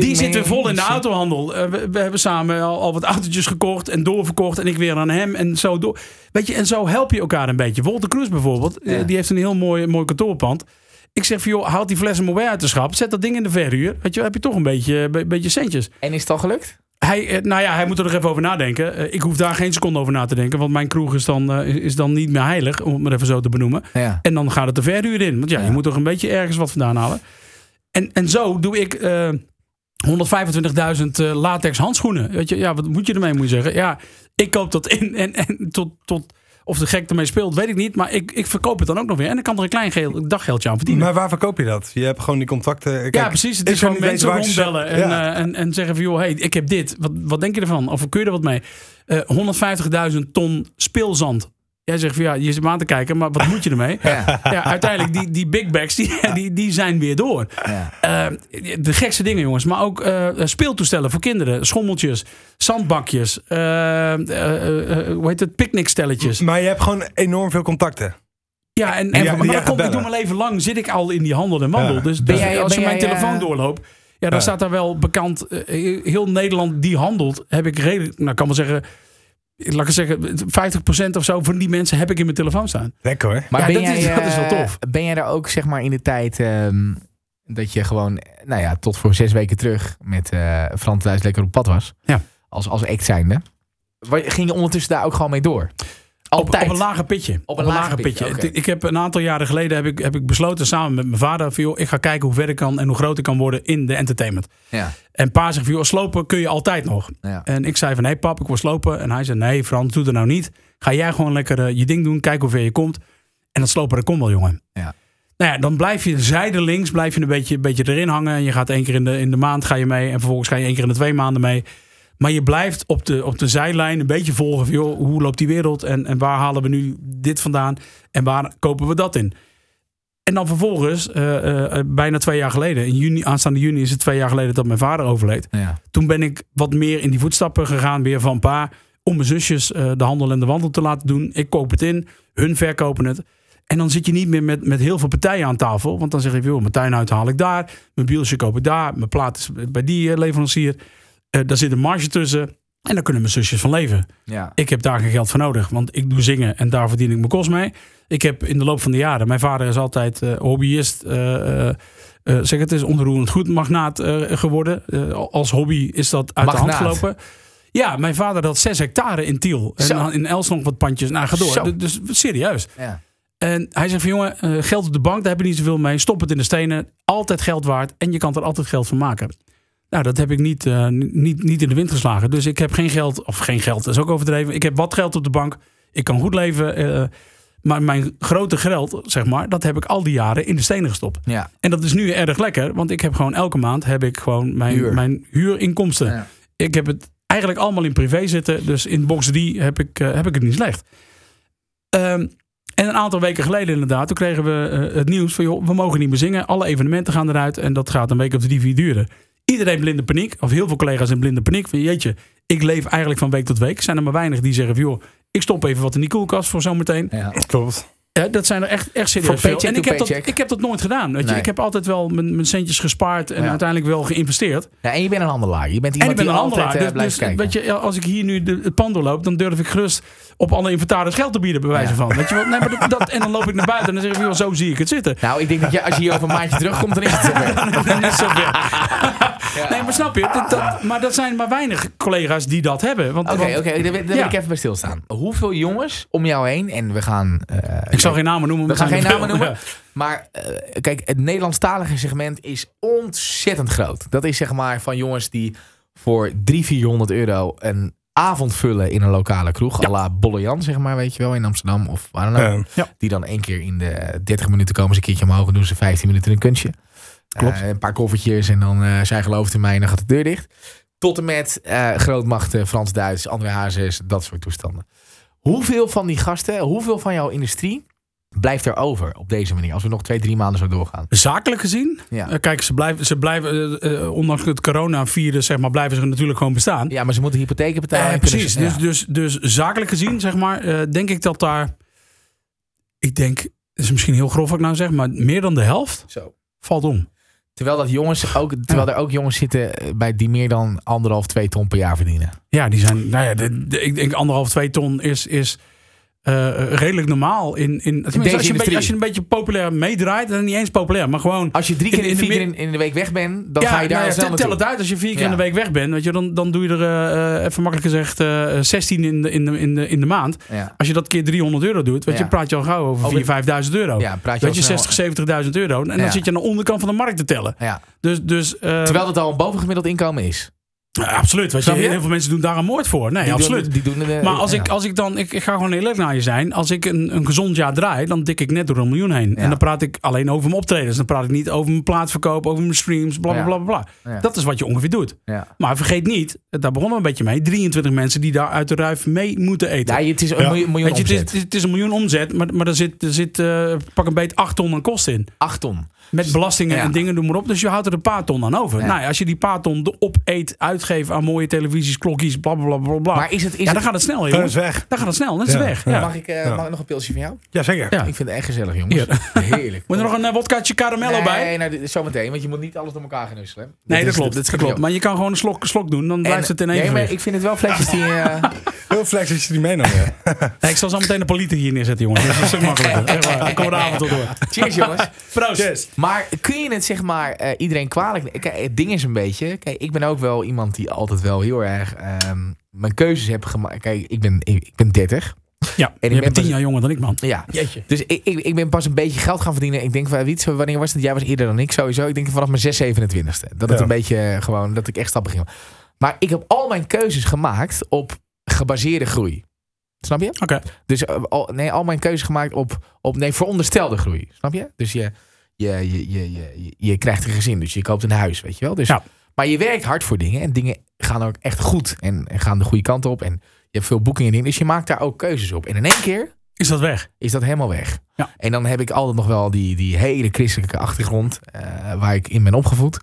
Die zit weer vol in de autohandel. We, we hebben samen al, al wat autootjes gekocht en doorverkocht. En ik weer aan hem en zo door. Weet je, en zo help je elkaar een beetje. Wolter Kroes bijvoorbeeld. Ja. die heeft een heel mooi, mooi kantoorpand. Ik zeg van joh, houd die flessen maar weer uit de schap. Zet dat ding in de verhuur. Weet je, heb je toch een beetje, een beetje centjes. En is het al gelukt? Hij, eh, nou ja, hij moet er nog even over nadenken. Eh, ik hoef daar geen seconde over na te denken. Want mijn kroeg is dan, eh, is- dan niet meer heilig. Om het maar even zo te benoemen. Ja. En dan gaat het de verhuur in. Want ja, Ja. je moet toch een beetje ergens wat vandaan halen. En, en zo doe ik eh, 125.000 eh, latex handschoenen. Weet je, ja, wat moet je ermee, moet je zeggen? Ja, ik koop dat in en, en tot, tot of de gek ermee speelt, weet ik niet. Maar ik, ik verkoop het dan ook nog weer. En ik kan er een klein geel, daggeldje aan verdienen. Maar waar verkoop je dat? Je hebt gewoon die contacten. Kijk, ja, precies. Het is gewoon mensen rondbellen en, Ja. eh, en, en zeggen van... joh, hey, ik heb dit. Wat, wat denk je ervan? Of kun je er wat mee? Eh 150.000 ton speelzand. Jij zegt van ja, je zit me aan te kijken, maar wat moet je ermee? Ja. Ja, uiteindelijk, die, die big bags, die, die, die zijn weer door. Ja. Eh, de gekste dingen, jongens. Maar ook eh, speeltoestellen voor kinderen. Schommeltjes, zandbakjes. eh, hoe heet het? Picknickstelletjes. Maar je hebt gewoon enorm veel contacten. Ja, en, en jij- maar dat komt, ik doe mijn leven lang zit ik al in die handel en wandel. Ja. Dus, dus jij- als je mijn jij, telefoon doorloopt, ja, dan Ja. staat daar wel bekend. heel Nederland die handelt, heb ik redelijk, nou ik kan wel zeggen, laat ik zeggen, 50% of zo van die mensen heb ik in mijn telefoon staan. Lekker hoor. Maar Ja, ben dat jij, is- dat is wel eh, tof. Ben jij daar ook zeg maar in de tijd ehm, dat je gewoon, nou ja, tot voor zes weken terug met eh Frans lekker op pad was? Ja. Als, als act zijnde. Ging je ondertussen daar ook gewoon mee door? Op, Altijd. op een lager pitje. Op een, lager pitje. Ik- Ik heb een aantal jaren geleden heb ik, heb ik besloten samen met mijn vader van, joh, ik ga kijken hoe ver ik kan en hoe groot ik kan worden in de entertainment. Ja, En pa zegt van, joh, slopen kun je altijd nog. ja. En ik zei van, nee pap, ik wil slopen. En hij zei, nee Frans, doe dat nou niet. Ga jij gewoon lekker eh, je ding doen, kijk hoe ver je komt. En dat slopen, dat komt wel, jongen. Ja. Nou ja, dan blijf je zijdelings, blijf je een beetje, een beetje erin hangen. En je gaat één keer in de, in de maand ga je mee. En vervolgens ga je één keer in de twee maanden mee. Maar je blijft op de, op de zijlijn een beetje volgen van, joh, hoe loopt die wereld? En, en waar halen we nu dit vandaan? En waar kopen we dat in? En dan vervolgens, eh, eh, bijna twee jaar geleden, in juni, aanstaande juni is het twee jaar geleden dat mijn vader overleed ja. toen ben ik wat meer in die voetstappen gegaan, weer van pa. Om mijn zusjes eh, de handel en de wandel te laten doen. Ik koop het in, hun verkopen het. En dan zit je niet meer met, met heel veel partijen aan tafel. Want dan zeg je, joh, mijn tuinhuid haal ik daar. Mijn bielsje koop ik daar. Mijn plaat is bij die eh, leverancier. Eh, daar zit een marge tussen. En daar kunnen mijn zusjes van leven. ja. Ik heb daar geen geld voor nodig, want ik doe zingen en daar verdien ik mijn kost mee. Ik heb in de loop van de jaren, mijn vader is altijd eh, hobbyist, eh, zeg het is onroerend goed magnaat geworden. Als hobby is dat uit de hand gelopen. Ja, mijn vader had zes hectare in Tiel. En Zo. in Els nog wat pandjes. Nou, ga door. Zo. Dus serieus. ja. En hij zegt van jongen, geld op de bank, daar heb je niet zoveel mee. Stop het in de stenen. Altijd geld waard. En je kan er altijd geld van maken. Nou, dat heb ik niet, eh, niet, niet in de wind geslagen. Dus ik heb geen geld, of geen geld, dat is ook overdreven. Ik heb wat geld op de bank. Ik kan goed leven. eh, maar mijn grote geld, zeg maar, dat heb ik al die jaren in de stenen gestopt. ja. En dat is nu erg lekker, want ik heb gewoon elke maand heb ik gewoon mijn, Huur. mijn huurinkomsten. Ja. Ik heb het eigenlijk allemaal in privé zitten. Dus in box 3 heb ik, eh, heb ik het niet slecht. Ehm, en een aantal weken geleden inderdaad, toen kregen we het nieuws van... joh, we mogen niet meer zingen. Alle evenementen gaan eruit. En dat gaat een week of drie, vier duren. Iedereen blinde paniek. Of heel veel collega's in blinde paniek. Van jeetje, ik leef eigenlijk van week tot week. Zijn er maar weinig die zeggen van joh, ik stop even wat in die koelkast voor zometeen. ja. Klopt. Ja, dat zijn er echt, echt serieus veel. En ik to heb, dat, ik heb dat nooit gedaan. Weet je? Nee. Ik heb altijd wel mijn, mijn centjes gespaard en Ja. uiteindelijk wel geïnvesteerd. Ja, en je bent een handelaar. Je bent En iemand ik ben die een altijd handelaar. eh, Dus, dus weet je, als ik hier nu de, het pand doorloop, dan durf ik gerust op alle inventaris geld te bieden, bij wijze van. Weet je wel? Nee, maar dat, dat- en dan loop ik naar buiten en dan zeg ik, joh, zo zie ik het zitten. Nou, ik denk dat je, als je hier over een maandje terugkomt, dan is het zover. Dan is het zover. Nee, maar snap je? Dat, dat- maar dat zijn maar weinig collega's die dat hebben. Oké, oké, daar wil daar wil ik even bij stilstaan. Hoeveel jongens om jou heen, en we gaan... eh, Ik zal geen namen noemen. We gaan geen namen noemen. Maar eh, kijk, het Nederlandstalige segment is ontzettend groot. Dat is zeg maar van jongens die voor 300, 400 euro een avond vullen in een lokale kroeg. Ja. à la Bolle Jan, zeg maar, weet je wel, in Amsterdam of waar dan ook. Ja. Die dan één keer in de 30 minuten komen ze een keertje omhoog en doen ze 15 minuten een kunstje. Klopt. Eh, een paar koffertjes en dan eh zij gelooft in mij en dan gaat de deur dicht. Tot en met eh, grootmachten, Frans-Duits, André Hazes, dat soort toestanden. Hoeveel van die gasten, hoeveel van jouw industrie blijft er over op deze manier? Als we nog twee, drie maanden zo doorgaan. Zakelijk gezien, Ja. eh, kijk, ze blijven, ze blijven eh, eh, ondanks het coronavirus, zeg maar, blijven ze natuurlijk gewoon bestaan. Ja, maar ze moeten hypotheken betalen. Precies. ze- ja. Dus, dus, dus zakelijk gezien, zeg maar, denk ik dat daar. Ik denk, het is misschien heel grof wat ik nou zeg, maar meer dan de helft Zo. valt om. Terwijl, dat jongens ook, terwijl er ook jongens zitten bij die meer dan anderhalf, twee ton per jaar verdienen. Ja, die zijn, nou ja, de, de- ik denk anderhalf, twee ton is, is eh, redelijk normaal in, in als, je een beetje, industrie. als je een beetje populair meedraait, dan niet eens populair, maar gewoon. Als je drie keer In- de vier keer mid- in, in de week weg bent, dan ga je daar nou ja, snel tel- naartoe. het uit. Als je vier keer Ja. in de week weg bent, weet je, dan, dan doe je er, eh, even makkelijk gezegd, eh 16 in de, in, de, in, de, in de maand. Als je dat keer 300 euro doet, weet je, praat je al gauw over Over- 4.000, 5.000 euro. Ja, praat je weet je, snel- 60, 70.000 euro. En dan zit je aan de onderkant van de markt te tellen. Ja. Dus, dus Terwijl het al een bovengemiddeld inkomen is. Ja, absoluut. Weet je, heel veel mensen doen daar een moord voor. Nee, Die absoluut. Doen, die doen de, Maar als, ja. ik, als ik dan, ik, ik ga gewoon eerlijk naar je zijn. Als ik een, een gezond jaar draai, dan dik ik net door een miljoen heen. Ja. En dan praat ik alleen over mijn optredens. Dan praat ik niet over mijn plaatsverkoop, over mijn streams, bla bla bla bla. Dat is wat je ongeveer doet. Maar vergeet niet, daar begonnen we een beetje mee. 23 mensen die daar uit de ruif mee moeten eten. Ja, het is een miljoen, je, omzet. het is- het is een miljoen omzet, maar, maar er zit, er zit eh, pak een beet 8 ton aan kosten in. Acht ton. Met belastingen Ja. en dingen, noem maar op. Dus je houdt er een paar ton aan over. Ja. Nou, ja, als je die paar ton opeet, uitgeeft aan mooie televisies, klokjes, bla bla bla. Maar is het... Is ja, het dan gaat het snel, Dan jongen. is het weg. Dan gaat het snel, dan is Ja. weg. Ja. Ja. mag, ik, eh, Ja. mag ik nog een pilsje van jou? Ja. Ik vind het echt gezellig, jongens. Heerlijk. Moet er nog een uh, wodkaatje caramello nee, bij? nou, dit is zometeen, want je moet niet alles door elkaar gaan nusselen. Nee, dat is- klopt. Dat, Dat klopt. Maar je kan gewoon een slok, slok doen, dan blijft het in één Nee, maar ik vind het wel flesjes die... eh, Heel flex dat je die meeneemt. Nee, ik zal zo meteen een politie hier neerzetten, jongens. Dat is. Echt waar. Ik kom er de avond tot door. cheers, jongens. Proost. Maar kun je het zeg maar eh, iedereen kwalijk nemen? Kijk, het ding is een beetje... Kijk, ik ben ook wel iemand die altijd wel heel erg ehm, mijn keuzes heb gemaakt. Kijk, ik ben, ik, ik ben 30. Ja, ik je ben bent tien jaar jonger dan ik, man. Ja. Jeetje. Dus ik, ik, ik ben pas een beetje geld gaan verdienen. Ik denk, van, Wietse, wanneer was het? Jij was eerder dan ik sowieso. Ik denk vanaf mijn 6, 27ste. Dat het een beetje eh, gewoon, dat ik echt stappen ging. Maar ik heb al mijn keuzes gemaakt op gebaseerde groei. Snap je? Oké. Dus eh, al, nee, al mijn keuzes gemaakt op, op nee, veronderstelde groei. Snap je? Dus je, je, je, je, je, je krijgt een gezin, dus je koopt een huis, weet je wel. Dus, Ja. Maar je werkt hard voor dingen en dingen gaan ook echt goed en, en gaan de goede kant op. En je hebt veel boekingen in, dus je maakt daar ook keuzes op. En in één keer Is dat weg? is dat helemaal weg. Ja. En dan heb ik altijd nog wel die, die hele christelijke achtergrond eh, waar ik in ben opgevoed.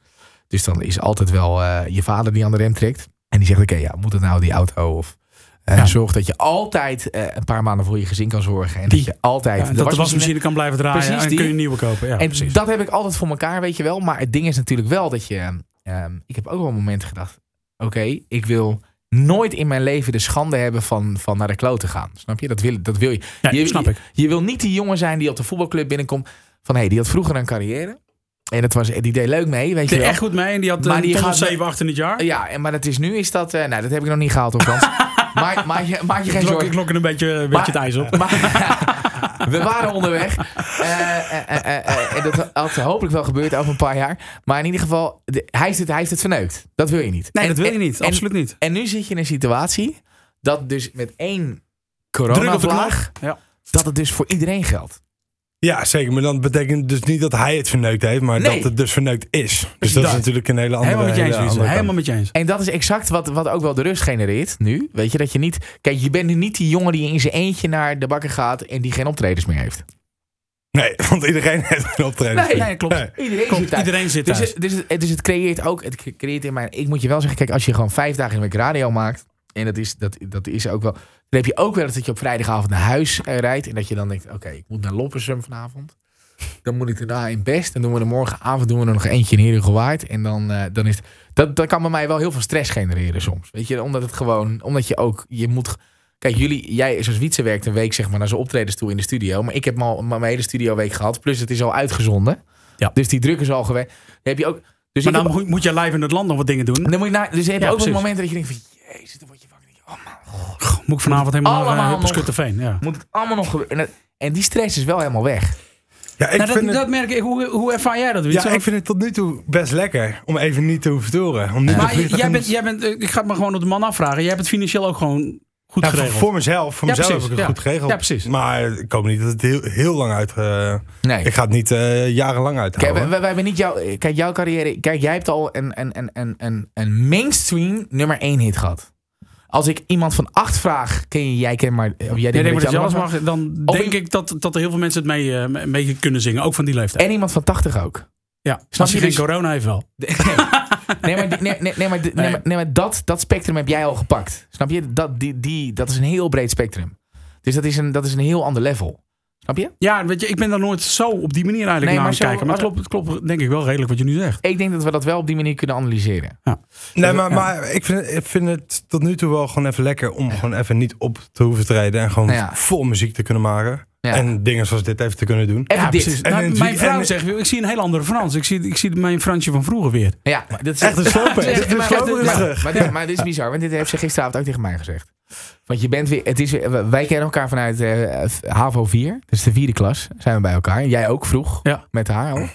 Dus dan is altijd wel eh, je vader die aan de rem trekt. En die zegt, oké, ja, moet het nou die auto of... eh, Ja. Zorg dat je altijd eh, een paar maanden voor je gezin kan zorgen. En Die. dat je altijd... Ja, de dat de wasmachine- kan blijven draaien Precies, en die. kun je een nieuwe kopen. Ja, en precies. dat heb ik altijd voor elkaar, weet je wel. Maar het ding is natuurlijk wel dat je... ehm, ik heb ook wel momenten gedacht... Oké, ik wil nooit in mijn leven de schande hebben van, van naar de kloot te gaan. Snap je? Dat wil, dat wil je. Ja, je, snap ik. Je wil niet die jongen zijn die op de voetbalclub binnenkomt. Van hé, hey, die had vroeger een carrière. En dat was, die deed leuk mee, weet Die je deed wel. echt goed mee en die had Maar een die of gaat- 7, 8 in het jaar. Ja, en, maar dat is nu is dat... eh, nou, dat heb ik nog niet gehaald hoor, Maak je, maak je geen klok, ik zorgen. klok er een beetje, een beetje het ijs op. Maar, we waren onderweg. Eh, eh, eh, en dat had hopelijk wel gebeurd over een paar jaar. Maar in ieder geval, hij, heeft het, hij het verneukt. Dat wil je niet. Nee, En- dat wil je niet. en- Absoluut niet. En nu zit je in een situatie dat dus met één coronavlaag... Ja. dat het dus voor iedereen geldt. Ja, zeker. Maar dan betekent dus niet dat hij het verneukt heeft, maar Nee. dat het dus verneukt is. Dus dat dat. is natuurlijk een hele andere Helemaal met je eens, hele Helemaal met je eens. En dat is exact wat, wat ook wel de rust genereert nu. Weet je, dat je niet... Kijk, je bent nu niet die jongen die in zijn eentje naar de bakker gaat... en die geen optredens meer heeft. Nee, want iedereen heeft een optreden. Nee, Nee, klopt. Nee. Iedereen Klopt, zit thuis. iedereen zit Dus, thuis. het- dus, het, dus het creëert ook, het creëert in mijn, ik moet je wel zeggen, kijk, als je gewoon vijf dagen in de week radio maakt, en dat is, dat, dat is ook wel, dan heb je ook wel eens dat je op vrijdagavond naar huis eh, rijdt, en dat je dan denkt, oké, ik moet naar Loppersum vanavond, dan moet ik daarna in Best, en doen we er morgenavond doen we er nog eentje in Herengewaard, en dan, eh, dan is het, dat, dat kan bij mij wel heel veel stress genereren soms, weet je, omdat het gewoon, omdat je ook, je moet, kijk, jullie, jij zoals Wietse werkt een week zeg maar naar zijn optredens toe in de studio, maar ik heb al mijn hele studioweek gehad, plus het is al uitgezonden, Ja. dus die druk is al geweest, heb je ook, dus Maar dan heb- moet- moet je live in het land nog wat dingen doen. dan moet je dus je hebt Ja, ook precies. momenten dat je denkt van, jezus, Oh Moet ik vanavond helemaal naar uh, nog- Hupperskutteveen. Ja. moet het allemaal nog gebeuren? En, die stress is wel helemaal weg. Ja, ik Nou, vind dat, het, dat merk ik. Hoe, hoe ervaar jij dat? Ja, ik vind het tot nu toe best lekker om even niet te hoeven toren. Om niet te maar jij bent, jij bent, eh, ik ga het maar gewoon op de man afvragen. Jij hebt het financieel ook gewoon goed Ja, voor, geregeld. voor mezelf, voor Ja, mezelf precies, heb ik het ja. goed geregeld. Ja, precies. Maar ik hoop niet dat het heel, heel lang uit... eh, Nee. ik ga het niet eh, jarenlang Kijk, uithouden. wij, wij- wij hebben niet jouw, kijk, jouw carrière. Kijk, jij hebt al een, een, een, een, een, een mainstream nummer 1 hit gehad. Als ik iemand van acht vraag, ken je, jij ken maar. Of jij denkt dat je alles mag, dan Of denk ik- dat, dat er heel veel mensen het mee, eh, mee kunnen zingen. Ook van die leeftijd. En iemand van 80 ook. ja, snap je geen dus- corona heeft wel. Nee, nee, maar, nee, nee, nee, maar, die- nee, Nee. maar, nee, maar dat, dat spectrum heb jij al gepakt. Snap je? Dat, die, die, dat is een heel breed spectrum. Dus dat is een, dat is een heel ander level. Snap je? Ja, weet je, ik ben daar nooit zo op die manier eigenlijk Nee, naar maar aan kijken. Maar het klopt, het klopt denk ik wel redelijk wat je nu zegt. Ik denk dat we dat wel op die manier kunnen analyseren. Nee, maar, maar ik, vind, ik vind het tot nu toe wel gewoon even lekker om gewoon even niet op te hoeven treden. En gewoon Ja. vol muziek te kunnen maken. Ja. En dingen zoals dit even te kunnen doen. Even Ja, dit. precies. En Nou, mijn vrouw en- zegt, ik zie een heel andere Frans. Ik zie, ik zie mijn Fransje van vroeger weer. Ja, maar dat is Echt een sloper. Ja, maar dit is bizar, want dit heeft ze gisteravond ook tegen mij gezegd. Want je bent weer, het is, wij kennen elkaar vanuit eh, HAVO 4, dus de vierde klas, zijn we bij elkaar. Jij ook vroeg, Ja. met haar al.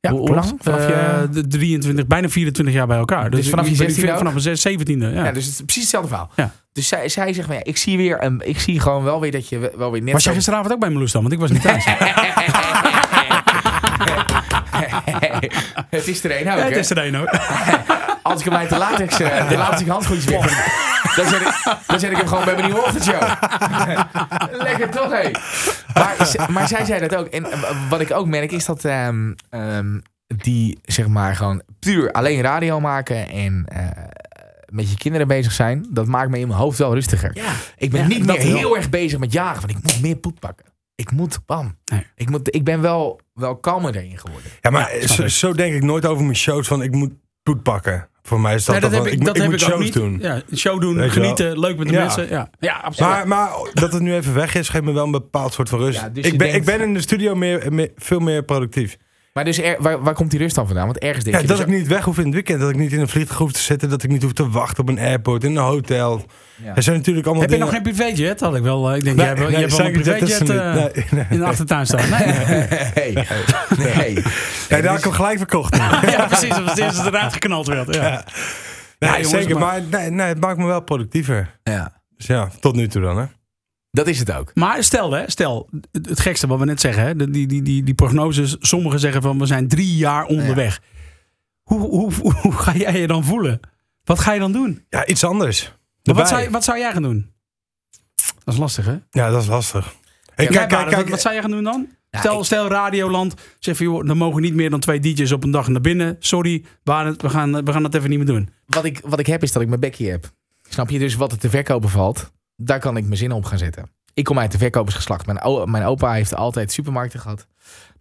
Ja, Hoe- lang? Vanaf je- Eh, de 23, bijna 24 jaar bij elkaar. Dus, Dus vanaf je ben 16e ook? Vanaf mijn zes- 17e, ja. Ja. dus het is precies hetzelfde verhaal. Ja. Dus zij, zij zegt, maar ja, ik zie weer, een, ik zie gewoon wel weer dat je wel weer net Was jij gisteravond ook bij Meloes dan? Want ik was niet thuis. het is er één ook, Ja, het is er één. Als ik hem uit de latex, eh, de latex handschoentjes weg, dan zet, ik, dan zet ik hem gewoon bij mijn nieuwe ochtendshow. Lekker toch, hé? Maar, maar zij zei dat ook. En eh, wat ik ook merk is dat ehm, ehm, die, zeg maar, gewoon puur alleen radio maken en eh, met je kinderen bezig zijn, dat maakt me in mijn hoofd wel rustiger. Ik ben Ja, niet meer wel. heel erg bezig met jagen, want ik moet meer poet pakken. Ik moet, bam. Nee. Ik, moet, ik ben wel, wel kalmer erin geworden. Ja, maar Ja, zo, denk ik nooit over mijn shows van ik moet poed pakken. Voor mij is dat, Nee, dat dat heb ik, ik, dat ik heb moet ik ook shows niet. doen. Ja, show doen, Weet genieten, leuk met de Ja. mensen. Ja, ja absoluut. Maar, maar dat het nu even weg is, geeft me wel een bepaald soort van rust. Ja, dus ik, ben, denkt- ik ben in de studio meer, meer- veel meer productief. Maar dus er, waar, waar komt die rust dan vandaan? Want ergens denk Ja, je... dat dus ik niet weg hoef in het weekend. Dat ik niet in een vliegtuig hoef te zitten. Dat ik niet hoef te wachten op een airport, in een hotel. Ja. Er zijn natuurlijk allemaal heb je nog geen privéjet? Had ik wel. eh, Ik denk, Nee, jij hebt, wel- nee, je hebt wel een privéjet eh, Nee, nee. in de achtertuin staan. Nee, nee. Nee, nee. Ja, daar heb ik hem gelijk verkocht. ja, precies. Was het eerste dat eruit geknald werd. Ja. Nee, jongens, zeker. maar- Maar, nee, nee, het maakt me wel productiever. Ja, Dus ja, tot nu toe dan. Hè. Dat is het ook. Maar stel, hè, stel, het, het gekste wat we net zeggen, hè, die, die, die, die prognoses, sommigen zeggen van we zijn drie jaar onderweg. Hoe, hoe, hoe, hoe ga jij je dan voelen? Wat ga je dan doen? Ja, iets anders. Maar wat, zou, je- wat zou jij gaan doen? Dat is lastig, hè? Ja, dat is lastig. Hey, kijk, kijk, kijk. wat zou jij gaan doen dan? Ja, stel, ik- stel Radioland zegt van, joh, er mogen niet meer dan twee DJ's op een dag naar binnen. Sorry, Barend, we gaan, we gaan dat even niet meer doen. Wat ik, wat ik heb is dat ik mijn bekje heb. Snap je? Dus wat er te verkopen valt, daar kan ik mijn zin op gaan zetten. Ik kom uit de verkopersgeslacht. Mijn, mijn opa heeft altijd supermarkten gehad.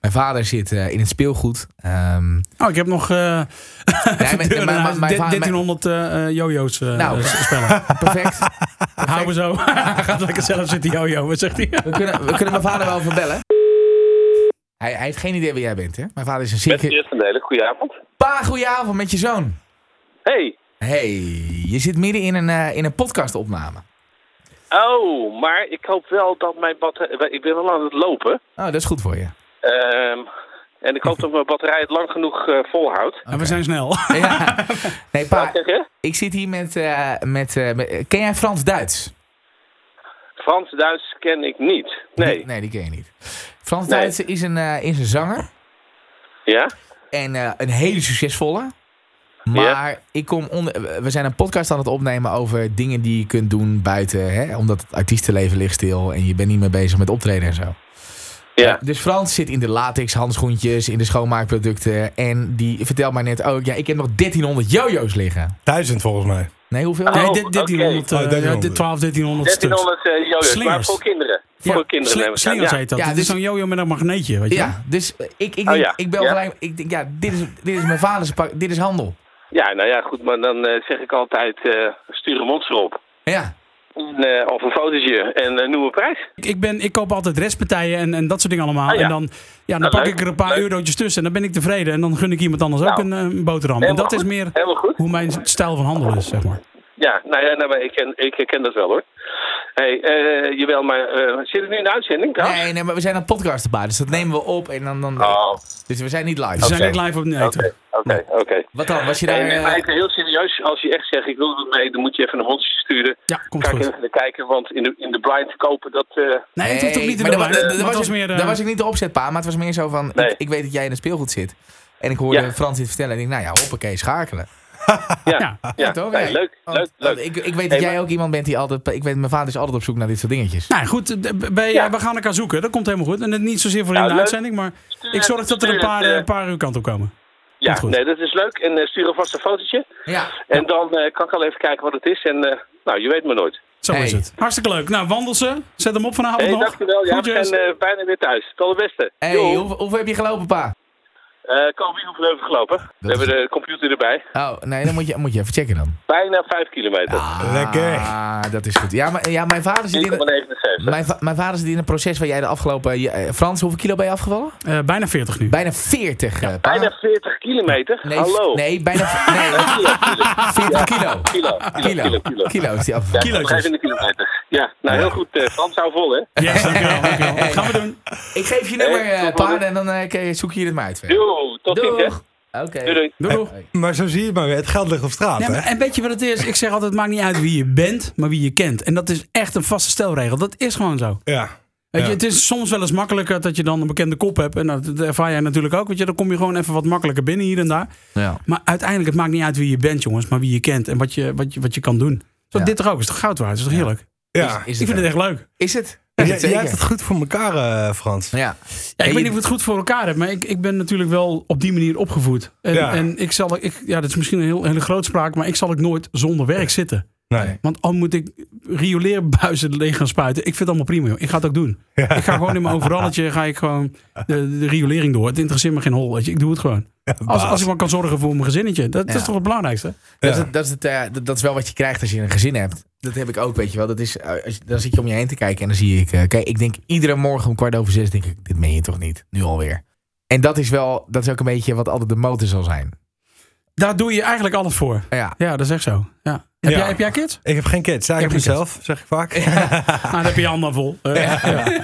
Mijn vader zit eh, in het speelgoed. Ehm, Oh, ik heb nog eh mijn- mijn- mijn va- 1300 eh, eh, jojo's eh, Nou. spellen. perfect. Hou me zo. Hij gaat lekker zelf zitten jojo, wat zegt hij? We kunnen, we kunnen mijn vader wel verbellen. Hij, hij heeft geen idee wie jij bent, hè? Mijn vader is een zieke... Geert van Delen, goedenavond. Pa, goedenavond met je zoon. Hey. hey, je zit midden in een, eh, in een podcastopname. Oh, maar ik hoop wel dat mijn batterij... Ik ben wel aan het lopen. Oh, dat is goed voor je. Ehm, en ik hoop dat mijn batterij het lang genoeg eh, volhoudt. En we zijn snel. Ja. Nee, pa, ik zit hier met... eh, met, eh, met- ken jij Frans-Duits? Frans-Duits ken ik niet. Nee. Die- nee, die ken je niet. Frans-Duits is, een, eh, is een zanger. Ja? En eh, een hele succesvolle. Maar ik kom onder, we zijn een podcast aan het opnemen over dingen die je kunt doen buiten. Hè? Omdat het artiestenleven ligt stil en je bent niet meer bezig met optreden en zo. Ja. Dus Frans zit in de latex handschoentjes, in de schoonmaakproducten. En die vertelt mij net ook, ja, ik heb nog 1300 jojo's liggen. Duizend volgens mij. Nee, hoeveel? Oh, Nee, oké. dit- 1300, eh, Oh, 1300. ja, dit 12, 1300 stuks. 1300 eh jojo's, maar Slingers. voor kinderen. Ja, voor kinderen sli- slingers Ja. heet dat. Ja, dus- is zo'n jojo met een magneetje, weet je? Ja, dus ik, ik, ik, Oh, denk- ja. ik bel Ja. gelijk, ik denk, ja, dit is, dit is mijn vaders pak, dit is handel. Ja, nou ja, goed, maar dan eh, zeg ik altijd, eh, stuur een monster op. Ja, En, eh, of een fotootje en een nieuwe prijs. Ik, ik, ben, ik koop altijd restpartijen en, en dat soort dingen allemaal. Ah, ja. En dan, ja, dan Nou, pak leuk, ik er een paar leuk. eurotjes tussen en dan ben ik tevreden. En dan gun ik iemand anders ook Nou, een, een boterham. En dat is meer hoe mijn stijl van handelen is, zeg maar. Ja, nou ja, nou, maar ik, ken, ik herken dat wel hoor. Hey, eh jawel, maar eh, zit het nu in de uitzending nee, nee, maar we zijn aan het podcasten bij, dus dat nemen we op en dan, dan Oh, dus we zijn niet live. Ze zijn niet live op nee, oké, oké, oké. Wat dan? Was je daar... En, eh, heel serieus, als je echt zegt ik wil er mee, dan moet je even een monstertje sturen. Ja, komt Ga ik goed. even naar kijken, want in de, in de blind te kopen, dat... eh, Nee, het hoeft toch niet in maar de het was, meer... eh, dat was ik niet de opzet, pa, maar het was meer zo van... Nee. Ik, ik weet dat jij in het speelgoed zit. En ik hoorde Ja. Frans dit vertellen en ik denk, nou ja, hoppakee, schakelen. Ja, Ja. ja, Ja, toch? Nee, Ja. leuk, leuk, leuk. Ik, ik weet dat Hey, jij maar- ook iemand bent die altijd... Ik weet, mijn vader is altijd op zoek naar dit soort dingetjes. Nou goed, de- bij, Ja. we gaan elkaar zoeken. Dat komt helemaal goed. En het niet zozeer voor Nou, in de leuk. uitzending, maar Stuur ik zorg het- dat er een paar, het, eh, eh, een paar uur kant op komen. Ja, nee, dat is leuk. En eh, stuur alvast een fotootje. Ja. En dan eh, kan ik al even kijken wat het is. En eh, nou, je weet maar nooit. Zo Hey. is het. Hartstikke leuk. Nou, wandel ze. Zet hem op vanavond Hey, nog. dankjewel. Ja, we zijn eh, bijna weer thuis. Tot het beste. Hey, hoeveel, hoeveel heb je gelopen, pa? Eh, Kobe, hoeveel hebben we gelopen? We is- hebben de computer erbij. Oh, nee, dan moet je, moet je even checken dan. Bijna 5 kilometer. Lekker. Ah, dat is goed. Ja, maar, ja mijn, vader zit in, 4,79. mijn, va- mijn vader zit in een proces waar jij de afgelopen... je- eh, Frans, hoeveel kilo ben je afgevallen? Eh, bijna 40 nu. Bijna 40. eh, pa. Bijna 40 kilometer? Nee, Hallo. Nee, bijna... Nee, Kilo, kilo. 40 kilo. Kilo, kilo, kilo, Kilo. kilo. Kilo is die Ja, afgevallen. Kilootjes. 25 kilometer. Ja, nou heel goed. eh Frans hou vol, hè? Yes, dankjewel. dankjewel. Gaan we doen. Ik geef je nummer, Hey, eh, tot pa, volgende. en dan eh, zoek je het maar uit. verder. Doei, tot ziens, hè? Oké. Doei. Maar zo zie je het maar weer. Het geld ligt op straat, Ja, hè? en weet je wat het is? Ik zeg altijd, het maakt niet uit wie je bent, maar wie je kent. En dat is echt een vaste stelregel. Dat is gewoon zo. Ja. Weet Ja. je, het is soms wel eens makkelijker dat je dan een bekende kop hebt. En dat, ervaar jij natuurlijk ook. Weet je, dan kom je gewoon even wat makkelijker binnen hier en daar. Ja. Maar uiteindelijk, het maakt niet uit wie je bent, jongens. Maar wie je kent en wat je, wat je, wat je kan doen. Zo, Ja. Dit toch ook? Is toch goud waard? Is toch heerlijk? ja. Is Ik vind het echt leuk. Is het? Jij, Is hebt het goed voor elkaar, eh, Frans. Ja. Ja, En ik je- weet niet of ik het goed voor elkaar heb, maar ik, ik ben natuurlijk wel op die manier opgevoed. En, Ja. en ik zal, ik, ja, dat is misschien een heel, hele grootspraak, maar ik zal ik nooit zonder werk zitten. Nee. Want al moet ik rioleerbuizen leeg gaan spuiten, ik vind het allemaal prima. Joh. Ik ga het ook doen. Ik ga gewoon in mijn overalletje, ga ik gewoon de, de riolering door. Het interesseert me geen hol, weet je. Ik doe het gewoon. Als, als ik maar kan zorgen voor mijn gezinnetje. Dat, is toch het belangrijkste? Dat, is het, dat, is het, eh, dat, dat is wel wat je krijgt als je een gezin hebt. Dat heb ik ook, weet je wel. Dat is, eh, als dan zit je om je heen te kijken en dan zie ik... eh, kijk, ik denk iedere morgen om kwart over zes denk ik... Dit meen je toch niet? Nu alweer. En dat is wel... Dat is ook een beetje wat altijd de motor zal zijn. Daar doe je eigenlijk alles voor. Ja. Ja, dat is echt zo. Ja. Heb, Ja. Jij, heb jij kids? Ik heb geen kids. Ja, ik heb mezelf, zeg ik vaak. Nou, dan heb je handen vol. Eh, ja.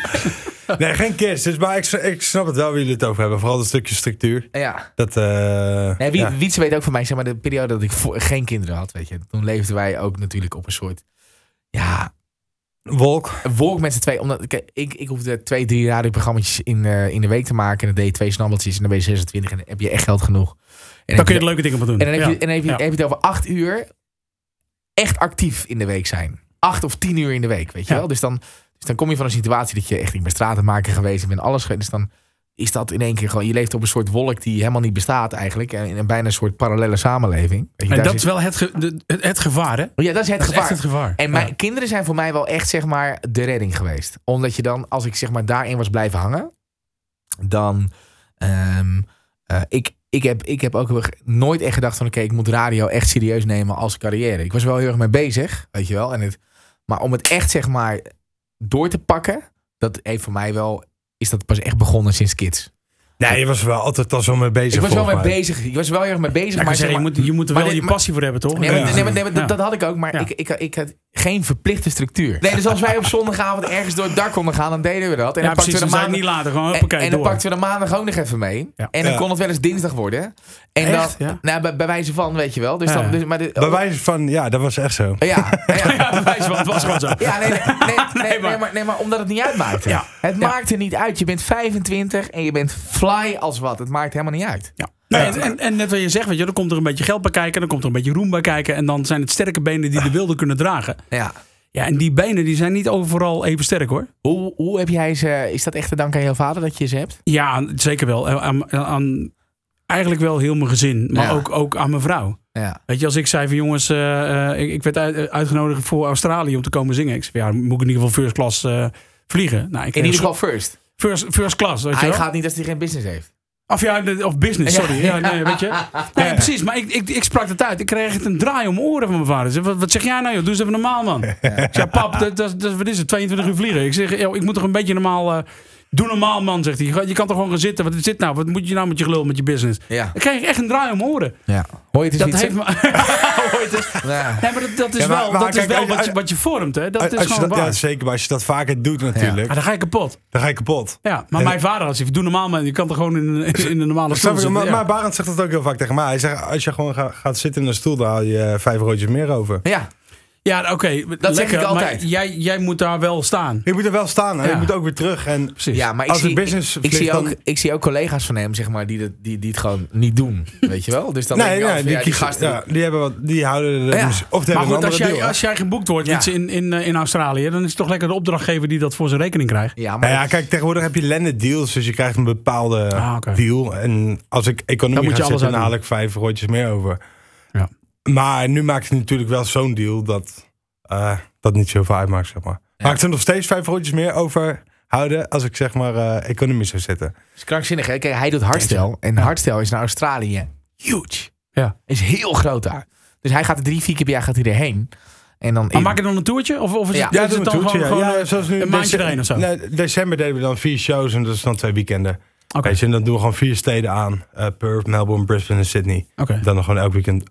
Nee, geen kids. Dus, maar ik, ik snap het wel waar jullie het over hebben. Vooral dat stukje structuur. Ja. Dat, eh Nee, wie, ja. Wietse weet ook van mij, zeg maar, de periode dat ik geen kinderen had, weet je. Toen leefden wij ook natuurlijk op een soort... Ja, Wolk. een wolk met z'n twee. Omdat kijk, ik, ik hoefde twee, drie radioprogramma's in, eh, in de week te maken. En dan deed je twee snabbeltjes en dan ben je 26 en dan heb je echt geld genoeg. En Dan kun je er leuke dingen van doen. En dan heb je, Ja. en dan heb je, Ja. heb je het over acht uur echt actief in de week zijn. Acht of tien uur in de week, weet je Ja. wel. Dus dan, dus dan kom je van een situatie dat je echt, ik ben stratenmaker geweest, ik ben alles geweest. Dus dan is dat in één keer gewoon, je leeft op een soort wolk die helemaal niet bestaat eigenlijk. En in een bijna een soort parallele samenleving. Weet je, En dat is wel het, ge- de- het, het gevaar, hè? ja, dat is het Dat is gevaar. echt het gevaar. En mijn Ja. kinderen zijn voor mij wel echt, zeg maar, de redding geweest. Omdat je dan, als ik zeg maar daarin was blijven hangen, dan. ehm, eh, ik, ik, heb, ik heb ook nooit echt gedacht van, oké, ik moet radio echt serieus nemen als carrière. Ik was wel heel erg mee bezig, weet je wel. En het, maar om het echt, zeg maar, door te pakken, dat heeft voor mij wel, is dat pas echt begonnen sinds kids. Nee, je was er wel altijd al zo mee bezig. ik was wel mee mij. bezig. Ik was er wel erg mee bezig. Ja, maar zeggen, je, moet, je moet er wel dit- je maar- passie voor hebben, toch? Nee, maar, Ja. nee, maar, nee, maar dat, Ja. dat had ik ook, maar Ja. ik, ik, ik had geen verplichte structuur. Nee, dus als wij op zondagavond ergens door het dak konden gaan, dan deden we dat. En ja, dan pakten we de maandag, niet later. Gewoon, en, hoppakee, en dan door. pakten we de maandag ook nog even mee. Ja. En dan Ja. kon het wel eens dinsdag worden. En Echt? Ja. nou, bij, bij wijze van, weet je wel. Dus Ja. dan, dus, maar de, Bij wijze van, ja, dat was echt zo. Ja, ja, Ja, bewijs van, het was gewoon zo. ja, nee, nee, nee, nee, nee, maar- maar, nee, maar omdat het niet uitmaakte. Ja. Het Ja. maakt er niet uit. Je bent 25 en je bent fly als wat. Het maakt helemaal niet uit. Ja. Nee, en, en, en net wat je zegt, weet je, dan komt er een beetje geld bij kijken, dan komt er een beetje roem bij kijken. En dan zijn het sterke benen die de wilde kunnen dragen. Ja. Ja, en die benen die zijn niet overal even sterk hoor. Hoe, hoe heb jij ze... Is dat echt te danken aan jouw vader dat je ze hebt? Ja, zeker wel. Aan, aan eigenlijk wel heel mijn gezin, maar Ja. ook, ook aan mijn vrouw. Ja. Weet je, als ik zei van jongens, eh, eh, ik, ik werd uit- uitgenodigd voor Australië om te komen zingen. Ik zei, ja, dan moet ik in ieder geval first class eh, vliegen. Nou, ik In ieder geval first. first, first class, weet je Hij wel? gaat niet als hij geen business heeft. Of ja, of business, sorry. Ja, nee, weet je. Nee, precies. Maar ik, ik, ik sprak het uit. Ik kreeg echt een draai om mijn oren van mijn vader. Zei, wat, wat zeg jij nou joh? Doe eens even normaal man. Ik zei, pap, dat, dat, dat, wat is het? 22 uur vliegen. Ik zeg, joh, ik moet toch een beetje normaal... eh, doe normaal man, zegt hij. Je, kan toch gewoon gaan zitten. Wat is dit nou? Wat moet je nou met je gelul, met je business? Ja. Dan kreeg ik echt een draai om oren. ja. Hoor je het eens Dat heeft me... Hoor je het eens? Ja. Nee, maar dat, dat is Ja, maar- wel, maar dat is wel als- wat, je, wat je vormt. Hè? Dat als is gewoon dat, waar. ja, zeker. Maar als je dat vaker doet natuurlijk, Maar dan ga je kapot. dan ga je kapot. Ja, maar En- mijn vader had zoiets. Doe normaal man. Je kan toch gewoon in, in, de normale stoel zitten. Maar, Barend zegt dat ook heel vaak tegen mij. Hij zegt, als je gewoon ga- gaat zitten in een stoel, dan haal je eh, vijf roodjes meer over. Ja. Ja, oké. Dat zeg ik altijd. Maar jij, jij moet daar wel staan. Je moet er wel staan en Ja. je moet ook weer terug. En Precies. Ja, maar ik Als zie, business ik, zie ook, dan- ik zie ook collega's van hem, zeg maar, die, dat, die, die het gewoon niet doen. Weet je wel? Dus dan denk nee, ik nee, die, ja, gasten... ja, die, hebben wat, die houden er Ja. dus- of die Maar hebben goed, een als jij, deal. als jij geboekt wordt Ja. iets in, in, eh, in Australië, dan is het toch lekker de opdrachtgever die dat voor zijn rekening krijgt. Ja, maar Nou ja, kijk, tegenwoordig heb je landed deals, dus je krijgt een bepaalde Ah, deal. En als ik Dan economie moet ga je alles zitten, dan aan haal ik vijf rondjes meer over. Ja. Maar nu maakt het natuurlijk wel zo'n deal dat... eh, dat niet zoveel uitmaakt, zeg maar. Maar ik zou nog steeds vijf rondjes meer overhouden als ik zeg maar eh economie zou zitten. Dat is krankzinnig. Hè? Kijk, hij doet hardstyle. En hardstyle is naar Australië huge. Ja. Is heel groot daar. Dus hij gaat er drie, vier keer per jaar gaat hij erheen. En dan Maar in- maak je dan een toertje? Of, of is Ja. het, Ja, is het een dan toertje. gewoon, ja. gewoon Ja, zoals nu een maandje erheen of zo? Nee, december deden we dan vier shows en dat is dan twee weekenden. Oké. Weet je, en dan doen we gewoon vier steden aan. Eh, Perth, Melbourne, Brisbane en Sydney. Oké. Dan nog gewoon elk weekend,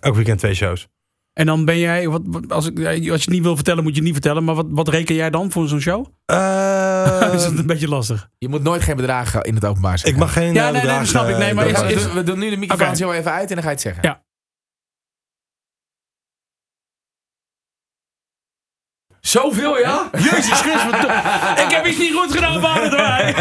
elk weekend twee shows. En dan ben jij, wat, wat- als, ik, als je het niet wil vertellen, moet je het niet vertellen. Maar wat, wat reken jij dan voor zo'n show? Eh, is het een beetje lastig? Je moet nooit geen bedragen in het openbaar zeggen. ik mag geen Ja, eh, nee, nee, dat bedragen, snap ik. Nee, maar eh, is- We doen. gaan- we doen nu de microfoon zo even uit en dan ga je het zeggen. Ja. Zoveel, ja? Jezus Christus, ik heb iets niet goed gedaan, erbij.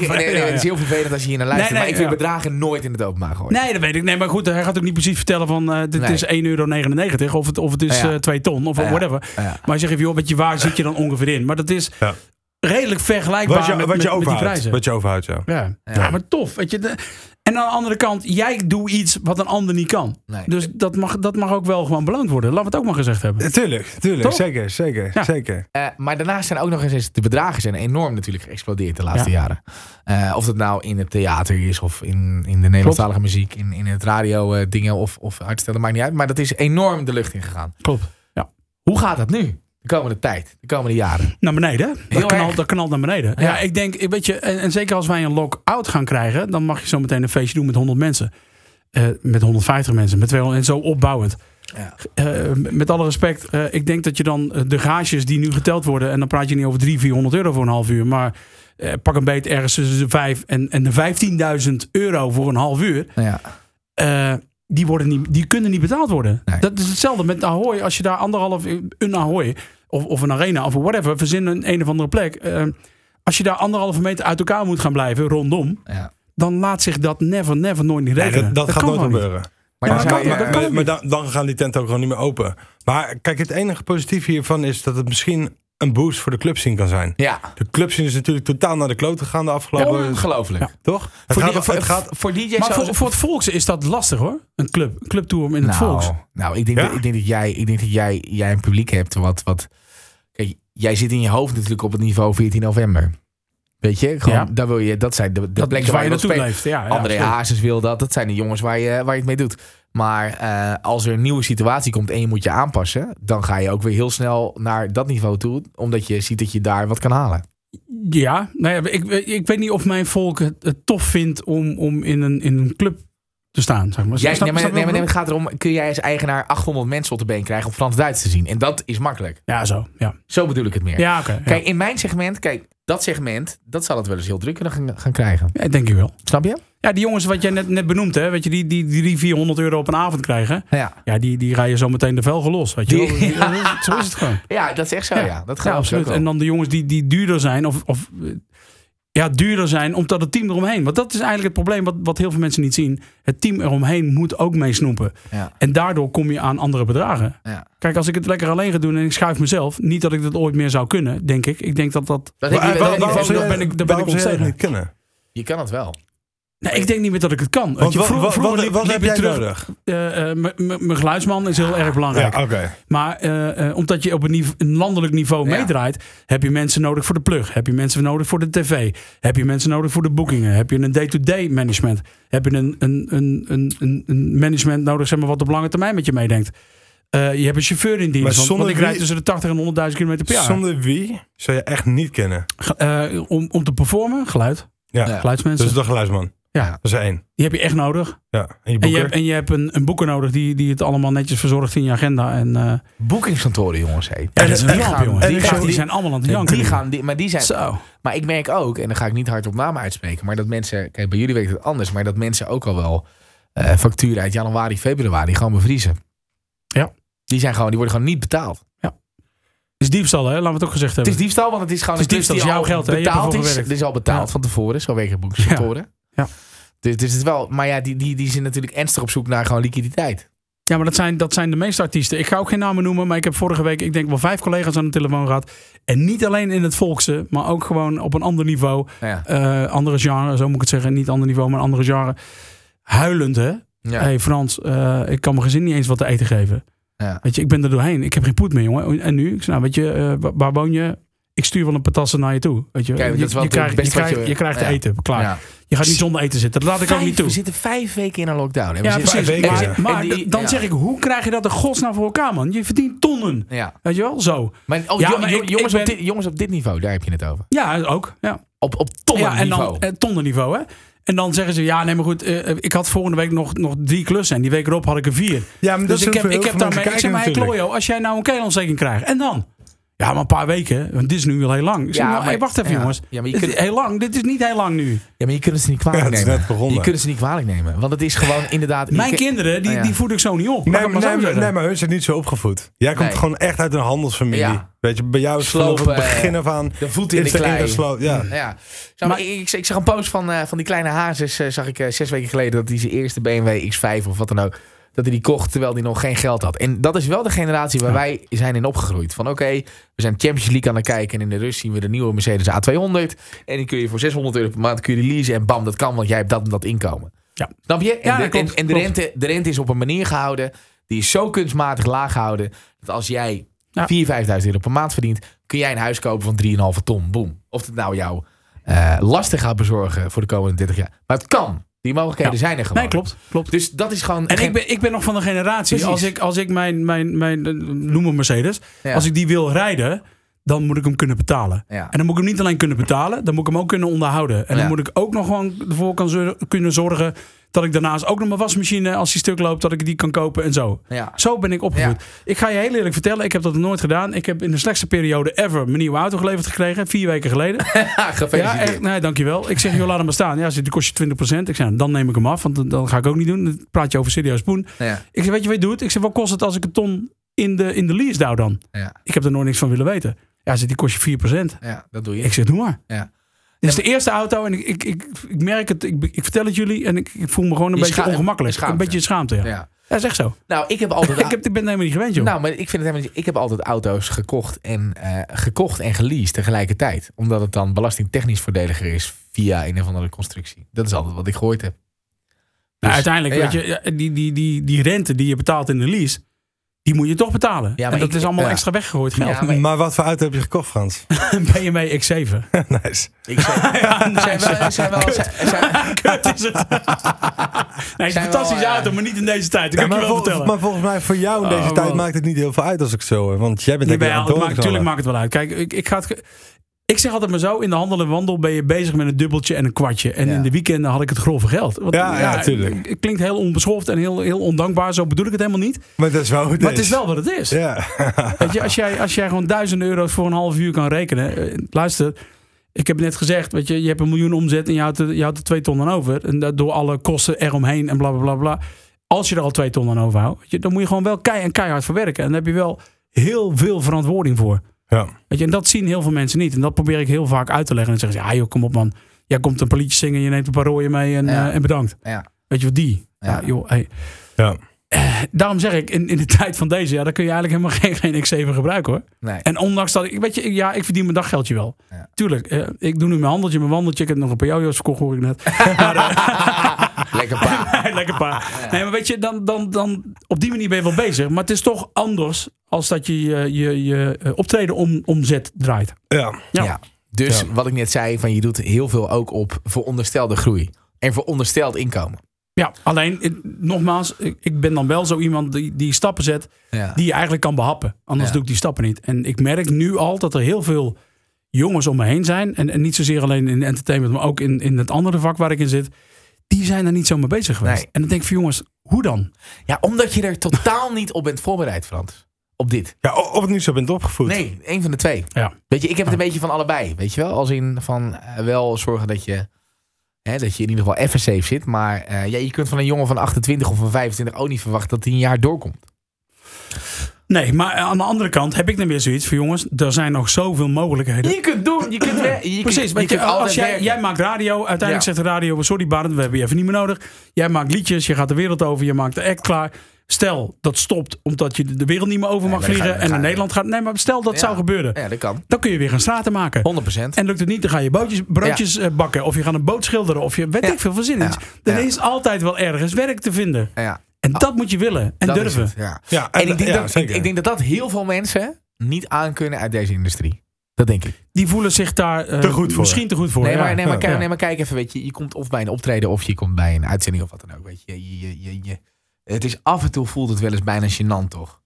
Nee, ik, nee. Het is heel vervelend als je hier naar luistert. Nee, nee, maar ik wil ja. bedragen nooit in het openbaar gooien. Nee, dat weet ik. Nee, maar goed, hij gaat ook niet precies vertellen van eh dit Nee. is 1,99 euro of het, of het is Ja. eh 2 ton of Ja. whatever. Ja. Maar hij zegt even, joh, weet je, waar zit je dan ongeveer in? Maar dat is Ja. redelijk vergelijkbaar Wat je, met, wat je met, met die prijzen. Wat je overhoudt, ja. Ja. Ja. Ja. maar tof. Weet je, de- en aan de andere kant, jij doet iets wat een ander niet kan. Nee. Dus dat mag, dat mag ook wel gewoon beloond worden. Laten we het ook maar gezegd hebben. Tuurlijk, tuurlijk. Toch? Zeker, zeker, Ja. zeker. Eh, maar daarnaast zijn ook nog eens de bedragen zijn enorm natuurlijk geëxplodeerd de laatste jaren. Eh, of dat nou in het theater is of in, in de Nederlandstalige muziek, in, in het radio eh, dingen of, of uitstellen, maakt niet uit. Maar dat is enorm de lucht in gegaan. Klopt. Ja. Hoe gaat dat nu? De komende tijd, de komende jaren. Naar beneden. Dat knalt, dat knalt naar beneden. Ja. Ja. ik denk, weet je, en, en zeker als wij een lock-out gaan krijgen, dan mag je zo meteen een feestje doen met 100 mensen. Eh, met 150 mensen, met 200 en zo opbouwend. Ja. Eh, met alle respect, eh, ik denk dat je dan de gages die nu geteld worden, en dan praat je niet over 300, 400 euro voor een half uur, maar pak een beet ergens tussen de 5 en, en de 15.000 euro voor een half uur. Ja. Die, worden niet, die kunnen niet betaald worden. Nee. Dat is hetzelfde met Ahoy. Als je daar anderhalf, een Ahoy of, of een arena of whatever, verzin een een of andere plek. eh, als je daar anderhalve meter uit elkaar moet gaan blijven, rondom, Ja. dan laat zich dat never, never nooit niet Nee, rekenen. dat, dat, gaat nooit niet. gebeuren. Maar Ja, dan Maar, maar, kan maar, dan, dan gaan die tenten ook gewoon niet meer open. Maar kijk, het enige positieve hiervan is dat het misschien een boost voor de clubscene kan zijn. ja, De clubscene is natuurlijk totaal naar de klote gegaan de afgelopen... ongelooflijk. Ja. Toch? Het Voor, gaat, die- voor, het gaat, voor DJ's Maar voor, voor het volks is dat lastig hoor. Een club, een clubtour in het nou, volks. Nou, ik denk, Ja? dat, ik denk dat, jij, ik denk dat jij, jij een publiek hebt wat, wat... Kijk, jij zit in je hoofd natuurlijk op het niveau 14 november. Weet je? Gewoon, Ja. daar wil je, dat zijn de, de Dat plekken waar je naartoe leeft. Ja, ja, André absoluut. Hazes wil dat. Dat zijn de jongens waar je, waar je het mee doet. Maar eh, als er een nieuwe situatie komt en je moet je aanpassen... dan ga je ook weer heel snel naar dat niveau toe. Omdat je ziet dat je daar wat kan halen. Ja, nou ja, ik, ik weet niet of mijn volk het, tof vindt om, om in, een, in een club te staan. Zeg maar. Jij, Snap- nee, maar, je nee, maar nee, het gaat erom... kun jij als eigenaar 800 mensen op de been krijgen... om Frans-Duits te zien? En dat is makkelijk. Ja, zo. Ja, Zo bedoel ik het meer. ja oké. Kijk, in mijn segment... Kijk, dat segment... dat zal het wel eens heel druk kunnen gaan, gaan krijgen. Ja, denk ik wel. Snap je? Ja, die jongens wat jij net, net benoemd, hè, weet je, die, die, die 400 euro op een avond krijgen. Ja. Ja, die, die rijden zo meteen de velgen los. Weet je Die- Zo is het gewoon. Ja, dat is echt zo, ja. Dat ja, gaat absoluut. En dan de jongens die, die duurder zijn, of, of ja, duurder zijn, omdat het team eromheen. Want dat is eigenlijk het probleem wat, wat heel veel mensen niet zien. Het team eromheen moet ook meesnoepen. Ja. En daardoor kom je aan andere bedragen. Ja. Kijk, als ik het lekker alleen ga doen en ik schuif mezelf, niet dat ik dat ooit meer zou kunnen, denk ik. Ik denk dat dat. Dat ik- daar ben ik kunnen? je kan het wel. Nee, ik denk niet meer dat ik het kan. Weet Want je, wat, vroeger- wat, vroeger wat, liep- wat liep heb je jij terug- nodig? eh, eh, Mijn geluidsman is heel erg belangrijk. Ja, oké. Maar eh, eh, omdat je op een, landelijk niveau Ja. meedraait, heb je mensen nodig voor de plug. Heb je mensen nodig voor de tv. Heb je mensen nodig voor de boekingen. Heb je een day-to-day management. Heb je een, een, een, een, management nodig zeg maar, wat op lange termijn met je meedenkt. Eh, je hebt een chauffeur in dienst. Maar Want, zonder want ik rijd wie- tussen de 80 en 100.000 kilometer per jaar. Zonder wie zou je echt niet kennen? Ge- eh, om, om te performen, geluid. Ja, Ja. Geluidsmensen. dus de geluidsman. Ja. Dat is één. Die heb je echt nodig. Ja. En je En je hebt, en je hebt een, een boeker nodig die, die het allemaal netjes verzorgt in je agenda. En, eh, Boekingskantoren, jongens. Hé. ja, dat is een die ramp, gaan- jongen. en Die, gaan- zijn allemaal aan het janken. Die gaan, die, maar die zijn. Zo. Maar ik merk ook, en dan ga ik niet hard op namen uitspreken, maar dat mensen, kijk, bij jullie weet het anders, maar dat mensen ook al wel eh, facturen uit januari, februari gewoon bevriezen. Ja. Die zijn gewoon, die worden gewoon niet betaald. is diefstal, hè? Laten we het ook gezegd Het hebben. is diefstal, want het is gewoon Het is diefstal, het jouw geld, hè? Je hebt betaald is. gewerkt. Het is al betaald Ja. van tevoren, zo werken boekingskantoren. Ja. Dus, dus het is wel, maar ja, die, die, die zijn natuurlijk ernstig op zoek naar gewoon liquiditeit. Ja, maar dat zijn, dat zijn de meeste artiesten. Ik ga ook geen namen noemen, maar ik heb vorige week, ik denk wel vijf collega's aan de telefoon gehad. En niet alleen in het volkse, maar ook gewoon op een ander niveau. Ja. eh, andere genre, zo moet ik het zeggen. Niet ander niveau, maar een andere genre. Huilend, hè? Ja. hey Frans, eh, ik kan mijn gezin niet eens wat te eten geven. Ja. Weet je, ik ben er doorheen. Ik heb geen poet meer, jongen. En nu? Ik zei, nou, weet je, eh, wa- waar woon je? Ik stuur wel een patassen naar je toe. Weet je, Kijk, dat je, is wel je, je, krijgt, je- krijgt ja. eten, klaar. Je gaat niet zonder eten zitten. Dat laat ik ook niet toe. We zitten vijf weken in een lockdown. En Ja, precies. weken, Maar, ja. maar En die- dan ja. zeg ik, hoe krijg je dat de godsnaam voor elkaar, man? Je verdient tonnen. Ja. Weet je wel? Zo. Maar, oh, Ja, jo- maar jo- ik- jongens, ik op dit, jongens op dit niveau, daar heb je het over. Ja, ook. Ja. Op, op tonnen Ja, en niveau. dan eh, tonnenniveau, hè? En dan zeggen ze, ja, nee, maar goed, eh, ik had volgende week nog, nog drie klussen. En die week erop had ik er vier. Ja, maar Dus ik heb, ik heb daarmee, ik zeg maar, hey Klojo, als jij nou een keelontsteking krijgt, en dan? Ja, maar een paar weken, want dit is nu al heel lang. Ik Ja, nou, maar- hey, wacht even, ja. jongens. Ja, maar je kunt- heel lang, dit is niet heel lang nu. Ja, maar je kunt het ze niet kwalijk Ja, het is nemen. net begonnen. Je kunt het ze niet kwalijk nemen. Want het is gewoon inderdaad... Mijn je- kinderen, die, Oh, ja. die voed ik zo niet op. Nee, maar, zo nee, maar, zeggen. nee, maar hun zijn niet zo opgevoed. Jij komt Nee. gewoon echt uit een handelsfamilie. Ja. Weet je, bij jou is Slopen, het begin af aan... De voet in de klei. ingesloten, Ja. Ja. Maar, ik, ik, ik zag een post van, eh, van die kleine Hazes, eh, zag ik eh, zes weken geleden, dat hij zijn eerste BMW X5 of wat dan ook, dat hij die kocht terwijl hij nog geen geld had. En dat is wel de generatie waar wij zijn in opgegroeid. Van oké, we zijn Champions League aan het kijken en in de rust zien we de nieuwe Mercedes A200. En die kun je voor 600 euro per maand kun je leasen en bam, dat kan, want jij hebt dat en dat inkomen. Ja. Snap je? En, Ja, de, dat klopt, en, en de, klopt. rente, de rente is op een manier gehouden, die is zo kunstmatig laag gehouden, dat als jij Ja. 4.000, 5.000 euro per maand verdient, kun jij een huis kopen van 3,5 ton. Boom. Of het nou jou eh lastig gaat bezorgen voor de komende 30 jaar. Maar het kan. Die mogelijkheden Ja. zijn er gewoon. Nee, klopt, klopt. Dus dat is gewoon... En geen- ik ben, ik ben nog van de generatie, Precies. als ik, als ik mijn, mijn, mijn noem een Mercedes, Ja. als ik die wil rijden, dan moet ik hem kunnen betalen. Ja. En dan moet ik hem niet alleen kunnen betalen, dan moet ik hem ook kunnen onderhouden. En Ja. dan moet ik ook nog gewoon ervoor kan zor- kunnen zorgen dat ik daarnaast ook nog mijn wasmachine, als die stuk loopt, dat ik die kan kopen en zo. Ja. Zo ben ik opgevoed. Ik ga je heel eerlijk vertellen, ik heb dat nooit gedaan. Ik heb in de slechtste periode ever mijn nieuwe auto geleverd gekregen, vier weken geleden. Ja, Gefeliciteerd. echt, nee, dankjewel. Ik zeg, joh, laat hem maar staan. Ja, die kost je 20%. Ik zeg, nou, dan neem ik hem af, want dan- ga ik ook niet doen. Dan praat je over serieus poen. Ja. Ik zeg, weet je wat je doet? Ik zeg, wat kost het als ik een ton in de, in de lease douw dan? Ik heb er nooit niks van willen weten. Ja, ze die kost je 4%. ja, dat doe je. Ik zeg, doe maar. Ja. Dit is de eerste auto en ik, ik, ik, ik merk het, ik, ik vertel het jullie en ik, ik voel me gewoon een Je beetje ongemakkelijk. schaamte. Een beetje schaamte, ja. Ja. Dat is echt zo. Nou, ik heb altijd... Ik, heb, ik ben helemaal niet gewend, joh. Nou, maar ik vind het helemaal niet... Ik heb altijd auto's gekocht en, eh, gekocht en geleased tegelijkertijd. Omdat het dan belastingtechnisch voordeliger is via een of andere constructie. Dat is altijd wat ik gehoord heb. nou, Dus, uiteindelijk, ja. weet je, die, die, die, die rente die je betaalt in de lease, die moet je toch betalen. Ja, en maar dat ik- is allemaal ja. extra weggegooid geld. Ja, maar- Maar wat voor auto heb je gekocht, Frans? BMW X7. nice. Ik zei, zijn wel... Zijn wel zijn- Kut is het. nee, het is een fantastische wel, eh, auto, maar niet in deze tijd. Dat Ja, kan ik maar, je wel vol- vertellen. maar volgens mij voor jou in deze Oh, tijd maakt het niet heel veel uit als ik zo hoor. Want jij bent lekker Jawel, aan het het maakt, natuurlijk maakt het wel uit. Kijk, ik, ik, ga het, ik zeg altijd maar zo, in de handel en wandel ben je bezig met een dubbeltje en een kwartje. En Ja. in de weekenden had ik het grove geld. Want, Ja, ja, tuurlijk. Het klinkt heel onbeschoft en heel, heel ondankbaar, zo bedoel ik het helemaal niet. Maar dat is wel het Maar het is. wel wat het is. Ja. Weet je, als jij, als jij gewoon duizenden euro's voor een half uur kan rekenen. eh, Luister, ik heb net gezegd, weet je, je hebt een miljoen omzet en je houdt er, je houdt er twee ton aan over. En dat door alle kosten eromheen en bla bla bla bla. Als je er al twee ton aan overhoudt, weet je, dan moet je gewoon wel kei en keihard voor werken. En daar heb je wel heel veel verantwoording voor. Ja. Weet je, en dat zien heel veel mensen niet. En dat probeer ik heel vaak uit te leggen. En dan zeggen ze, ja joh, kom op man. Jij komt een paar liedjes zingen, je neemt een paar rooien mee en, Ja. eh, en bedankt. ja. Weet je wat, die? Ja, Ja. joh, hey. ja. Daarom zeg ik, in, in de tijd van deze, ja, dan kun je eigenlijk helemaal geen, geen X7 gebruiken hoor. Nee. En ondanks dat ik, weet je, ja, ik verdien mijn daggeldje wel. Ja. Tuurlijk, eh, ik doe nu mijn handeltje, mijn wandeltje. Ik heb nog een paar jojo's verkocht, hoor ik net. Maar, eh, Lekker pa. lekker paar. Nee, maar weet je, dan, dan, dan op die manier ben je wel bezig. Maar het is toch anders als dat je je, je, je eh, optreden om, omzet draait. ja. Ja. Ja. Dus Ja. wat ik net zei, van je doet heel veel ook op veronderstelde groei. En verondersteld inkomen. Ja, alleen, eh, nogmaals, ik, ik ben dan wel zo iemand die, die stappen zet Ja. die je eigenlijk kan behappen. Anders Ja. doe ik die stappen niet. En ik merk nu al dat er heel veel jongens om me heen zijn. En, en niet zozeer alleen in entertainment, maar ook in, in het andere vak waar ik in zit. Die zijn er niet zo mee bezig geweest. Nee. En dan denk ik van jongens, hoe dan? ja, omdat je er totaal niet op bent voorbereid, Frans. Op dit. ja, of het niet zo bent opgevoed. Nee, één van de twee. Ja. Weet je, ik heb het een beetje van allebei. Weet je wel? Als in van eh, wel zorgen dat je, hè, dat je in ieder geval even safe zit. Maar eh, ja, je kunt van een jongen van 28 of van 25 ook niet verwachten dat hij een jaar doorkomt. Nee, maar aan de andere kant heb ik dan weer zoiets van jongens, er zijn nog zoveel mogelijkheden. Je kunt doen, je kunt. Je Precies, kunt, je je, kunt altijd als jij, jij maakt radio, uiteindelijk Ja. zegt de radio, sorry Barend, we hebben je even niet meer nodig. Jij maakt liedjes, je gaat de wereld over, je maakt de act klaar. Stel, dat stopt omdat je de wereld niet meer over mag vliegen en naar Nederland gaat. Nee, maar stel dat Ja. zou gebeuren. Ja, dat kan. Dan kun je weer gaan straten maken. 100%. En lukt het niet, dan ga je bootjes, broodjes eh, bakken. Of je gaat een boot schilderen. Of je weet ik veel van zin. Ja. Er is altijd wel ergens werk te vinden. Ja. En dat moet je willen en Dat durven. het, ja. Ja, En ik denk, ja, dat, ik, ik denk dat dat heel veel mensen niet aankunnen uit deze industrie. Dat denk ik. Die voelen zich daar eh, Te goed voor. misschien te goed voor. Nee, ja. maar, nee, maar, ja, kijk, ja. nee, maar kijk even, weet je. Je komt of bij een optreden of je komt bij een uitzending of wat dan ook. Weet je. Je, je, je, je- het is af en toe voelt het wel eens bijna gênant, toch?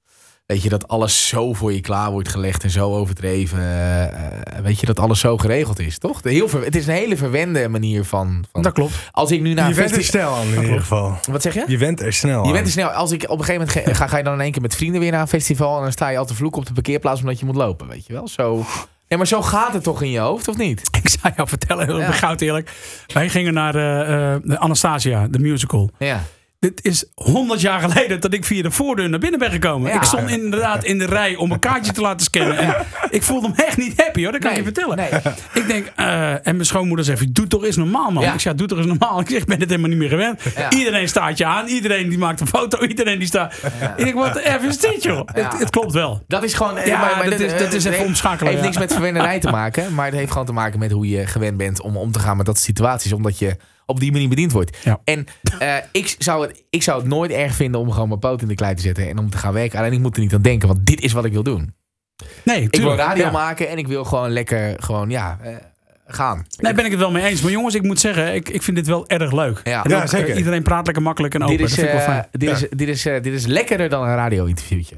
Weet je, dat alles zo voor je klaar wordt gelegd en zo overdreven. eh, eh, weet je, dat alles zo geregeld is, toch? De heel ver, het is een hele verwende manier van... van Dat klopt. als ik nu naar je een bent er festival... snel aan in ieder geval. Wat zeg je? Je bent er snel Je aan. bent er snel. Als ik op een gegeven moment ga, ga je dan in één keer met vrienden weer naar een festival. En dan sta je al te vloeken op de parkeerplaats omdat je moet lopen. Weet je wel? Zo. Nee, maar zo gaat het toch in je hoofd, of niet? Ik zou jou vertellen, heel Ja. goud eerlijk. Wij gingen naar eh, eh, de Anastasia, de musical. Ja. Dit is 100 jaar geleden dat ik via de voordeur naar binnen ben gekomen. Ja. Ik stond inderdaad in de rij om een kaartje te laten scannen. En ik voelde me echt niet happy hoor, dat kan Nee, ik je vertellen. nee. Ik denk, eh, en mijn schoonmoeder zegt, doe toch eens normaal man. Ja. Ik zeg, doe toch eens normaal. Ik zeg, ik ben het helemaal niet meer gewend. Ja. Iedereen staat je aan, iedereen die maakt een foto, iedereen die staat. Ik denk, wat even is dit joh? Het, het klopt wel. Dat is gewoon. Ja, dat is- dat is even heeft- omschakelen, heeft niks met verwennerij te maken. Maar het heeft gewoon te maken met hoe je gewend bent om om te gaan met dat soort situaties. Omdat je op die manier bediend wordt. Ja. En eh, ik, zou het, ik zou het nooit erg vinden om gewoon mijn poot in de klei te zetten. En om te gaan werken. Alleen ik moet er niet aan denken, want dit is wat ik wil doen. Nee, Ik wil tuurlijk. radio Ja. maken en ik wil gewoon lekker gewoon, ja, eh, gaan. Nee, ben ik het wel mee eens. Maar jongens, ik moet zeggen, ik, ik vind dit wel erg leuk. Ja. En Ja, ook, eh, zeker. iedereen praat lekker makkelijk en open. Dit is, dat vind ik wel fijn. dit, is, dit, is, dit is lekkerder dan een radio-interviewtje.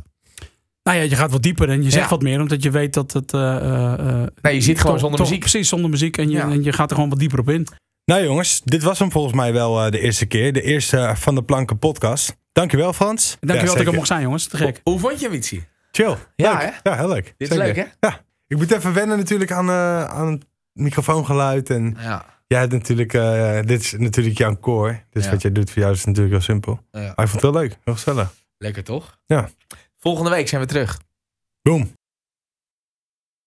Nou ja, je gaat wat dieper en je zegt Ja. wat meer, omdat je weet dat het... eh, eh, eh, Nee, je zit gewoon zonder muziek. Precies, zonder muziek. En je, Ja. en je gaat er gewoon wat dieper op in. Nou jongens, dit was hem volgens mij wel eh, de eerste keer. De eerste van de Planken podcast. Dankjewel Frans. Dankjewel Ja, dat ik er mocht zijn, jongens. Te gek. Hoe vond je Witsie? Chill. Ja, leuk. hè? Ja, heel leuk. Dit is Zeker. leuk, hè? Ja. Ik moet even wennen natuurlijk aan, eh, aan het microfoongeluid. En Ja. jij hebt natuurlijk, eh, dit is natuurlijk jouw core. Dus Ja. wat jij doet voor jou is natuurlijk heel simpel. ja. Maar ik vond het wel leuk. Heel gezellig. Lekker toch? Ja. Volgende week zijn we terug. Boom.